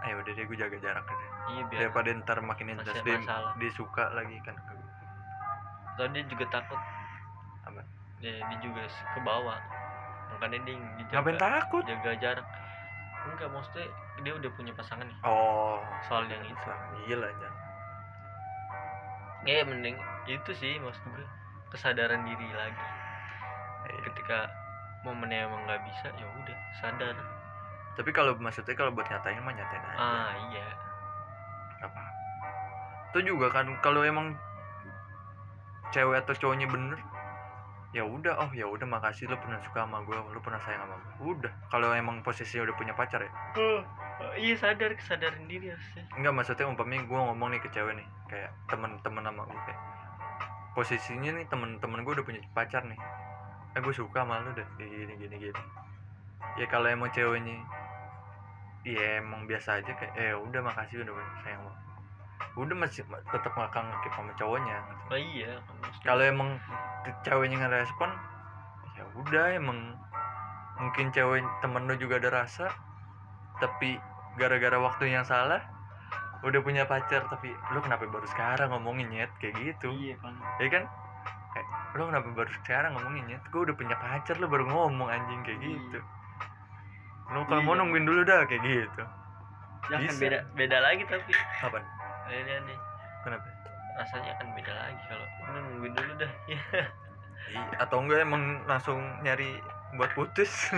Speaker 1: ayo udah deh gue jaga jarak aja.
Speaker 2: Iya biar
Speaker 1: daripada ntar makin intens dia, dia suka lagi kan.
Speaker 2: Atau dia juga takut.
Speaker 1: Apa?
Speaker 2: ya dia juga ke bawah. Makanya dia dijaga.
Speaker 1: Ngapain takut?
Speaker 2: Jaga jarak. Enggak maksudnya dia udah punya pasangan nih.
Speaker 1: Oh
Speaker 2: soal yang itu.
Speaker 1: iya lah jangan
Speaker 2: ya mending itu sih maksud gue kesadaran diri lagi.
Speaker 1: Iya.
Speaker 2: ketika momennya emang nggak bisa ya udah sadar
Speaker 1: tapi kalau maksudnya kalau buat nyatain mah nyatain aja.
Speaker 2: Ah iya.
Speaker 1: Apa? Itu juga kan kalau emang cewek atau cowoknya bener ya udah oh ya udah makasih lo pernah suka sama gue lo pernah sayang sama gue udah kalau emang posisinya udah punya pacar ya.
Speaker 2: Oh, iya sadar kesadaran diri harusnya.
Speaker 1: Enggak maksudnya umpamanya gue ngomong nih ke cewek nih kayak temen-temen sama gue kayak posisinya nih temen-temen gue udah punya pacar nih. Eh gue suka sama lo deh gini gini gini. Ya kalau emang ceweknya ya emang biasa aja kayak eh udah makasih udah sayang sama gue." udah masih tetap ngakang ngekip sama cowoknya
Speaker 2: oh iya
Speaker 1: kalau emang ceweknya ngerespon ya udah emang mungkin cewek temen lu juga ada rasa tapi gara-gara waktu yang salah udah punya pacar tapi lu kenapa baru sekarang ngomongin nyet? Kayak gitu.
Speaker 2: Iya kan.
Speaker 1: Ya kan? Kayak lu kenapa baru sekarang ngomongin nyet? Gue udah punya pacar lu baru ngomong anjing kayak
Speaker 2: Iya.
Speaker 1: gitu lu kalau mau
Speaker 2: Iya.
Speaker 1: nungguin dulu dah kayak gitu.
Speaker 2: Ya kan
Speaker 1: Bisa.
Speaker 2: beda beda lagi tapi.
Speaker 1: Apa
Speaker 2: ini nih.
Speaker 1: Kenapa?
Speaker 2: Rasanya akan beda lagi kalau nungguin dulu dah. Ya
Speaker 1: Iya, atau enggak emang langsung nyari buat putus?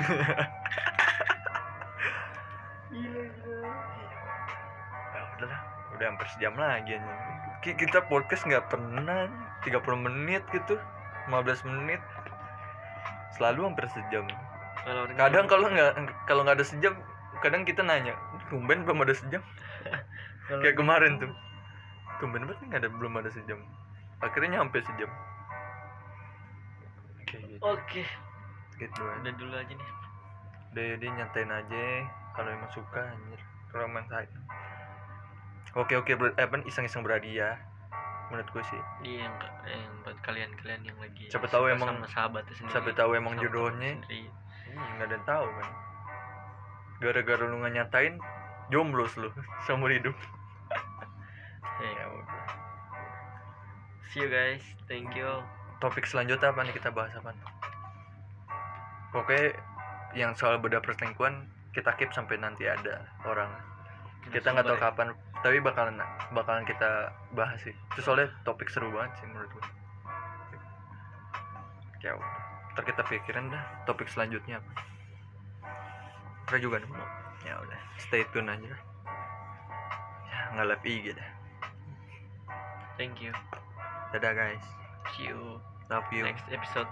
Speaker 2: Iya
Speaker 1: ya udahlah udah hampir sejam lagi. Ki- kita podcast nggak pernah 30 menit gitu 15 menit. Selalu hampir sejam
Speaker 2: kalau
Speaker 1: kadang kalau nggak kalau nggak ada sejam kadang kita nanya tumben belum ada sejam? Kayak kemarin tuh. Tumben banget nggak ada belum ada sejam. Akhirnya nyampe sejam. Kayak gitu,
Speaker 2: oke.
Speaker 1: Gitu aja.
Speaker 2: udah dulu aja nih.
Speaker 1: Udah jadi nyantain aja kalau emang suka anjir. Kalau emang sayang oke oke ber, eh, apa iseng-iseng berhadiah menurut gue sih.
Speaker 2: Iya yang, yang buat kalian-kalian yang lagi
Speaker 1: Siapa tahu emang-
Speaker 2: sama sahabatnya sendiri.
Speaker 1: siapa tahu emang jodohnya.
Speaker 2: sendiri.
Speaker 1: Ih, nggak ada yang tahu kan gara-gara lu nggak nyatain jomblo lu seumur hidup. Ya udah
Speaker 2: see you guys. Thank you.
Speaker 1: topik selanjutnya apa nih kita bahas apa oke yang soal beda perselingkuhan kita keep sampai nanti ada orang. Kita nggak tahu
Speaker 2: Narasumber
Speaker 1: kapan tapi bakalan bakalan kita bahas sih. Itu soalnya topik seru banget sih menurut gue ya udah ntar kita pikirin dah topik selanjutnya apa kita juga nih mau ya udah stay tune aja ya nggak live IG dah.
Speaker 2: Thank you.
Speaker 1: dadah guys
Speaker 2: See you
Speaker 1: love you
Speaker 2: next episode.